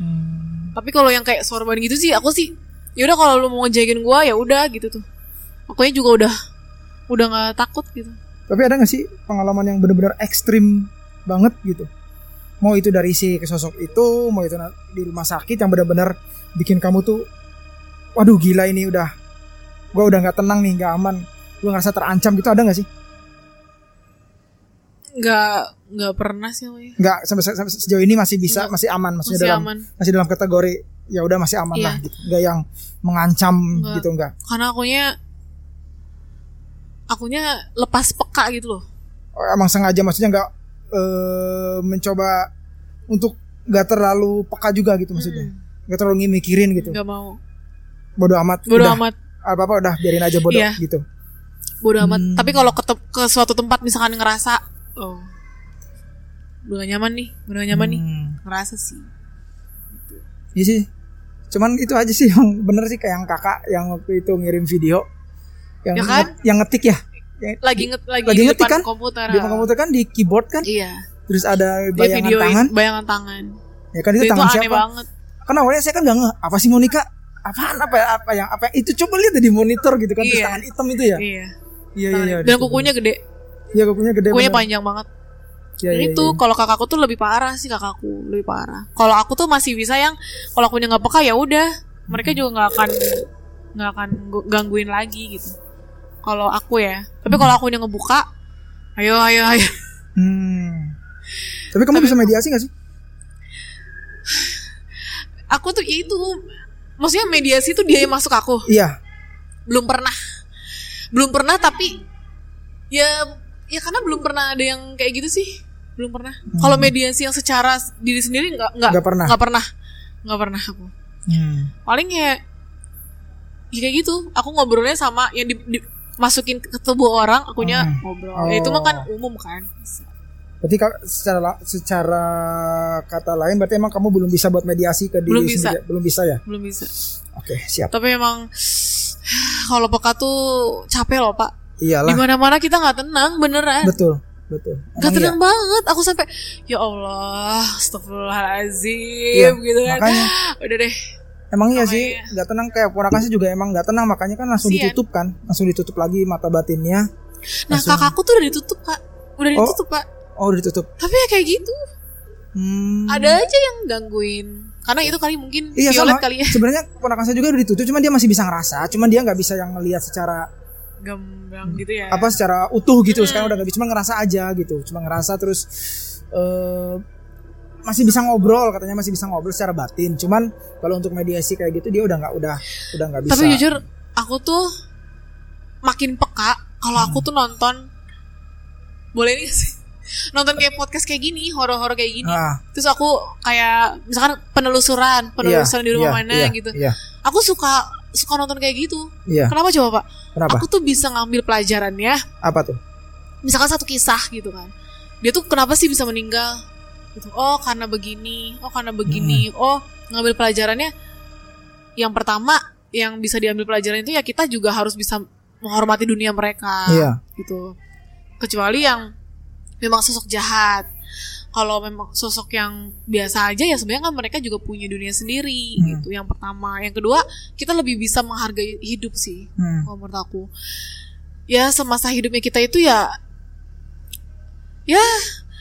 Hmm. Tapi kalau yang kayak sorban gitu sih aku sih ya udah kalau lu mau ngejagain gua ya udah gitu tuh. Akunya juga udah udah nggak takut gitu. Tapi ada gak sih pengalaman yang benar-benar ekstrim banget gitu? Mau itu dari si sosok itu, mau itu di rumah sakit yang benar-benar bikin kamu tuh, waduh gila ini udah, gua udah nggak tenang nih, nggak aman, gua ngerasa terancam gitu ada nggak sih? Nggak nggak pernah sih Woy. Nggak sampai, sampai sejauh ini masih bisa, Nggak. masih aman, maksudnya Masih dalam aman. masih dalam kategori ya udah masih aman Iya. lah gitu, nggak yang mengancam Nggak. gitu nggak? Karena akunya akunya lepas peka gitu loh. Oh, emang sengaja maksudnya nggak eh, mencoba untuk nggak terlalu peka juga gitu maksudnya, Mm, nggak terlalu mikirin gitu. nggak mau. bodoh amat Bodo udah amat. apa apa udah biarin aja bodoh Iya. gitu Bodo amat. Hmm. Tapi kalau ke, ke suatu tempat misalkan ngerasa oh udah gak nyaman nih, udah gak nyaman nih, Hmm. ngerasa sih. Iya sih cuman itu aja sih yang bener sih kayak yang kakak yang waktu itu ngirim video yang Ya kan? nge- yang ngetik ya Yang Lagi nget lagi, Lagi di ngetik depan kan? komputer. di depan komputer kan di keyboard kan Iya. terus ada Dia bayangan videoin tangan bayangan tangan. ya kan itu, Itu, tangan aneh siapa banget. Kan awalnya saya kan nggak ngeh apa sih Monica apaan apa ya apa yang apa itu coba lihat di monitor gitu kan terus Iya. tangan hitam itu ya Iya. iya iya iya Dan kukunya gede. iya kukunya gede Kukunya bener. panjang banget. Iya, Dan iya, itu iya. kalau kakakku tuh lebih parah sih kakakku, lebih parah. Kalau aku tuh masih bisa yang kalau akunya nggak peka ya udah, mereka juga nggak akan nggak akan gu- gangguin lagi gitu. Kalau aku ya, tapi kalau akunya ngebuka, ayo ayo ayo. hmm. tapi kamu Tapi- bisa mediasi gak sih Aku tuh ya itu, maksudnya mediasi tuh dia yang masuk aku. iya Belum pernah, belum pernah tapi ya ya karena belum pernah ada yang kayak gitu sih, belum pernah. Kalau mediasi yang secara diri sendiri nggak nggak Nggak pernah. nggak pernah, nggak pernah aku. hmm. paling ya ya kayak gitu aku ngobrolnya sama yang di, di- masukin ke tubuh orang akunya Hmm. ngobrol ya itu mah kan Oh. umum kan Berarti secara secara kata lain berarti emang kamu belum bisa buat mediasi ke diri Belum bisa. sendiri. Belum bisa ya? belum bisa Oke, siap. tapi emang kalau peka tuh capek loh pak Iyalah. di mana mana kita nggak tenang beneran Betul, betul. Emang tenang iya. banget aku sampai ya Allah astagfirullahaladzim Iya, gitu kan makanya. udah deh Emang iya sih, nggak tenang kayak ponakan sih juga emang nggak tenang makanya kan langsung Kasian. ditutup kan, langsung ditutup lagi mata batinnya. nah Langsung- kakakku tuh udah ditutup pak udah Oh. ditutup pak Oh, udah ditutup. tapi ya kayak gitu Hmm. ada aja yang gangguin karena itu kali mungkin Iya violet sama. kali ya Sebenarnya ponakan saya juga udah ditutup, cuman dia masih bisa ngerasa, cuman dia nggak bisa yang ngelihat secara gamblang gitu ya apa secara utuh gitu. Hmm. Sekarang udah nggak bisa, cuma ngerasa aja gitu, cuma ngerasa terus eh masih bisa ngobrol katanya masih bisa ngobrol secara batin. Cuman kalau untuk mediasi kayak gitu dia udah nggak udah udah nggak bisa. tapi jujur aku tuh makin peka kalau aku tuh nonton boleh nih sih nonton kayak podcast kayak gini horor-horor kayak gini. Ah, terus aku kayak misalkan penelusuran penelusuran di rumah iya, mana iya, gitu. Iya, aku suka suka nonton kayak gitu. Iya. kenapa coba pak? Kenapa? aku tuh bisa ngambil pelajarannya. Apa tuh? misalkan satu kisah gitu kan. Dia tuh kenapa sih bisa meninggal? Gitu. Oh karena begini. Oh karena begini. Hmm. oh ngambil pelajarannya. Yang pertama yang bisa diambil pelajaran itu ya kita juga harus bisa menghormati dunia mereka. Iya. gitu. Kecuali yang memang sosok jahat kalau memang sosok yang biasa aja ya sebenarnya kan mereka juga punya dunia sendiri Hmm. gitu yang pertama yang kedua kita lebih bisa menghargai hidup sih Hmm. kalau menurut aku ya semasa hidupnya kita itu ya ya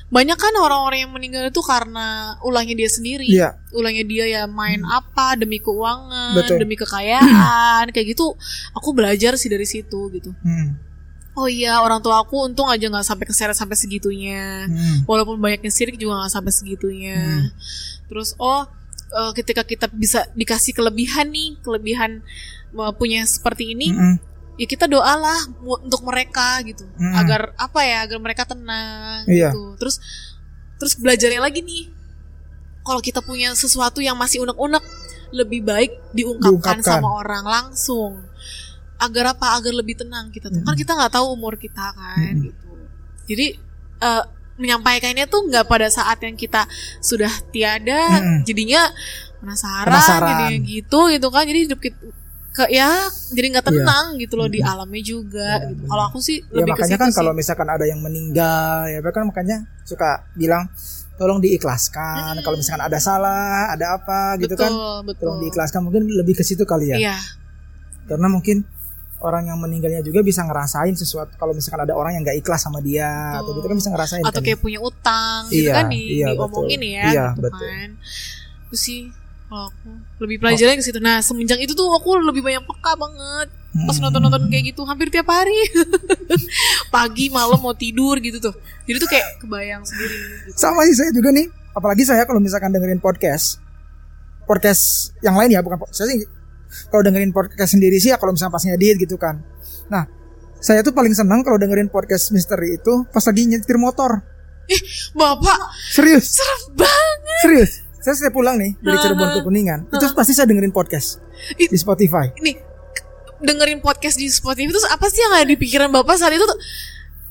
banyak kan orang-orang yang meninggal itu karena ulahnya dia sendiri Iya. ulahnya dia ya main apa demi keuangan Betul. demi kekayaan kayak gitu aku belajar sih dari situ gitu Hmm. Oh iya orang tua aku untung aja nggak sampai keseret sampai segitunya Hmm. walaupun banyaknya sirik juga nggak sampai segitunya Hmm. terus oh eh, ketika kita bisa dikasih kelebihan nih kelebihan eh, punya seperti ini Mm-mm. ya kita doalah untuk mereka gitu Mm. agar apa ya agar mereka tenang Iya. gitu terus terus belajarnya lagi nih kalau kita punya sesuatu yang masih unek-unek lebih baik diungkapkan, Diungkapkan. sama orang langsung agar apa agar lebih tenang kita tuh kan Mm. kita nggak tahu umur kita kan Mm. gitu jadi eh, menyampaikannya tuh nggak pada saat yang kita sudah tiada Mm-mm. jadinya penasaran, Penasaran. jadinya gitu gitu kan jadi hidup kita ke ya jadi nggak Iya. tenang gitu loh di Mm-mm. alamnya juga Iya, gitu. kalau aku sih Ya lebih makanya kan kalau misalkan ada yang meninggal ya kan makanya suka bilang tolong diikhlaskan. Mm. Kalau misalkan ada salah, ada apa gitu betul kan, betul tolong diikhlaskan. Mungkin lebih ke situ kali ya. iya Karena mungkin orang yang meninggalnya juga bisa ngerasain sesuatu. Kalau misalkan ada orang yang nggak ikhlas sama dia atau Betul. gitu kan bisa ngerasain. atau kan. kayak punya utang gitu Iya, kan di, iya, diomongin betul. ya Iya, gitu betul. kan itu sih kalau aku lebih pelajarannya ke situ nah semenjak itu tuh aku lebih banyak peka banget pas Mm. nonton nonton kayak gitu hampir tiap hari pagi malam mau tidur gitu tuh jadi tuh kayak kebayang sendiri gitu. Sama sih saya juga nih. Apalagi saya kalau misalkan dengerin podcast, podcast yang lain ya bukan saya sih kalau dengerin podcast sendiri sih ya kalau misalnya pas ngedit gitu kan. Nah, saya tuh paling senang kalau dengerin podcast misteri itu pas lagi nyetir motor. bapak Serius, serem banget serius. Saya pulang nih dari Cirebon ke Kuningan, itu pasti saya dengerin podcast Ih. di Spotify. nih dengerin podcast di Spotify terus apa sih yang ada di pikiran bapak saat itu tuh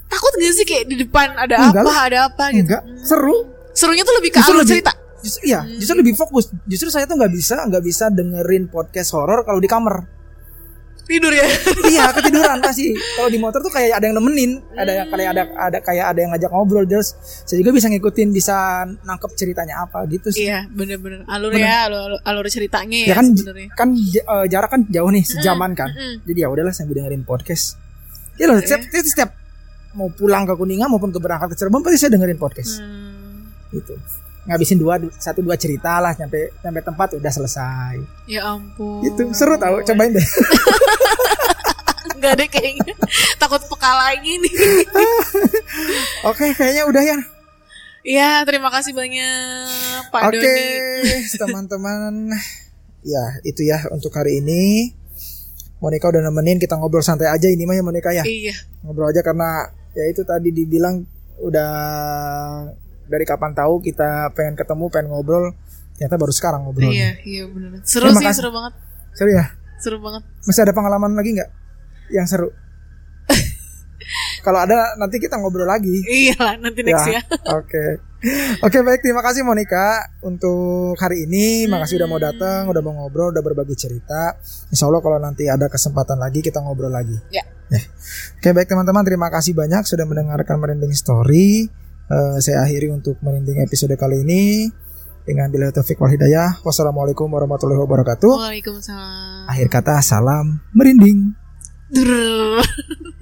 takut gak sih kayak di depan ada Enggak apa lah. ada apa gitu Enggak, seru. serunya tuh lebih ke alur lebih- cerita Justru iya, justru lebih fokus. Justru saya tuh nggak bisa nggak bisa dengerin podcast horor kalau di kamar. tidur ya? Iya ketiduran pasti. Kalau di motor tuh kayak ada yang nemenin ada yang kayak ada ada kayak ada yang ngajak ngobrol terus saya juga bisa ngikutin bisa nangkep ceritanya apa gitu sih. Iya bener-bener. Alur Bener. ya alur, alur, ceritanya ya ya, kan sebenarnya. kan eh, jarak kan jauh nih sejaman kan. Mm-mm. jadi ya udahlah sambil dengerin podcast. Ya loh setiap, setiap, setiap mau pulang ke kuningan maupun ke berangkat ke Cirebon pasti saya dengerin podcast. Hmm, gitu ngabisin dua satu dua cerita lah sampai sampai tempat udah selesai. Ya ampun. Gitu seru tau cobain deh. Nggak deh kayaknya. Takut peka lagi nih. Oke kayaknya udah ya Iya terima kasih banyak Pak Oke, Doni. teman-teman. Ya, itu ya untuk hari ini. Monica udah nemenin kita ngobrol santai aja ini mah ya Monica ya. iya. Ngobrol aja karena ya itu tadi dibilang udah dari kapan tahu kita pengen ketemu, pengen ngobrol. Ternyata baru sekarang ngobrol. iya iya bener seru Terima sih kasih. seru banget Seru ya? seru banget Masih ada pengalaman lagi nggak yang seru? Kalau ada nanti kita ngobrol lagi. iya lah nanti next ya, Oke. Oke baik terima kasih Monica untuk hari ini. Makasih udah mau datang, udah mau ngobrol, udah berbagi cerita. Insya Allah kalau nanti ada kesempatan lagi kita ngobrol lagi. Ya. Oke baik teman-teman terima kasih banyak sudah mendengarkan merinding story. Eh, saya akhiri untuk merinding episode kali ini dengan bila taufik wal hidayah. Wassalamualaikum warahmatullahi wabarakatuh. Waalaikumsalam Akhir kata salam merinding. Drrrr.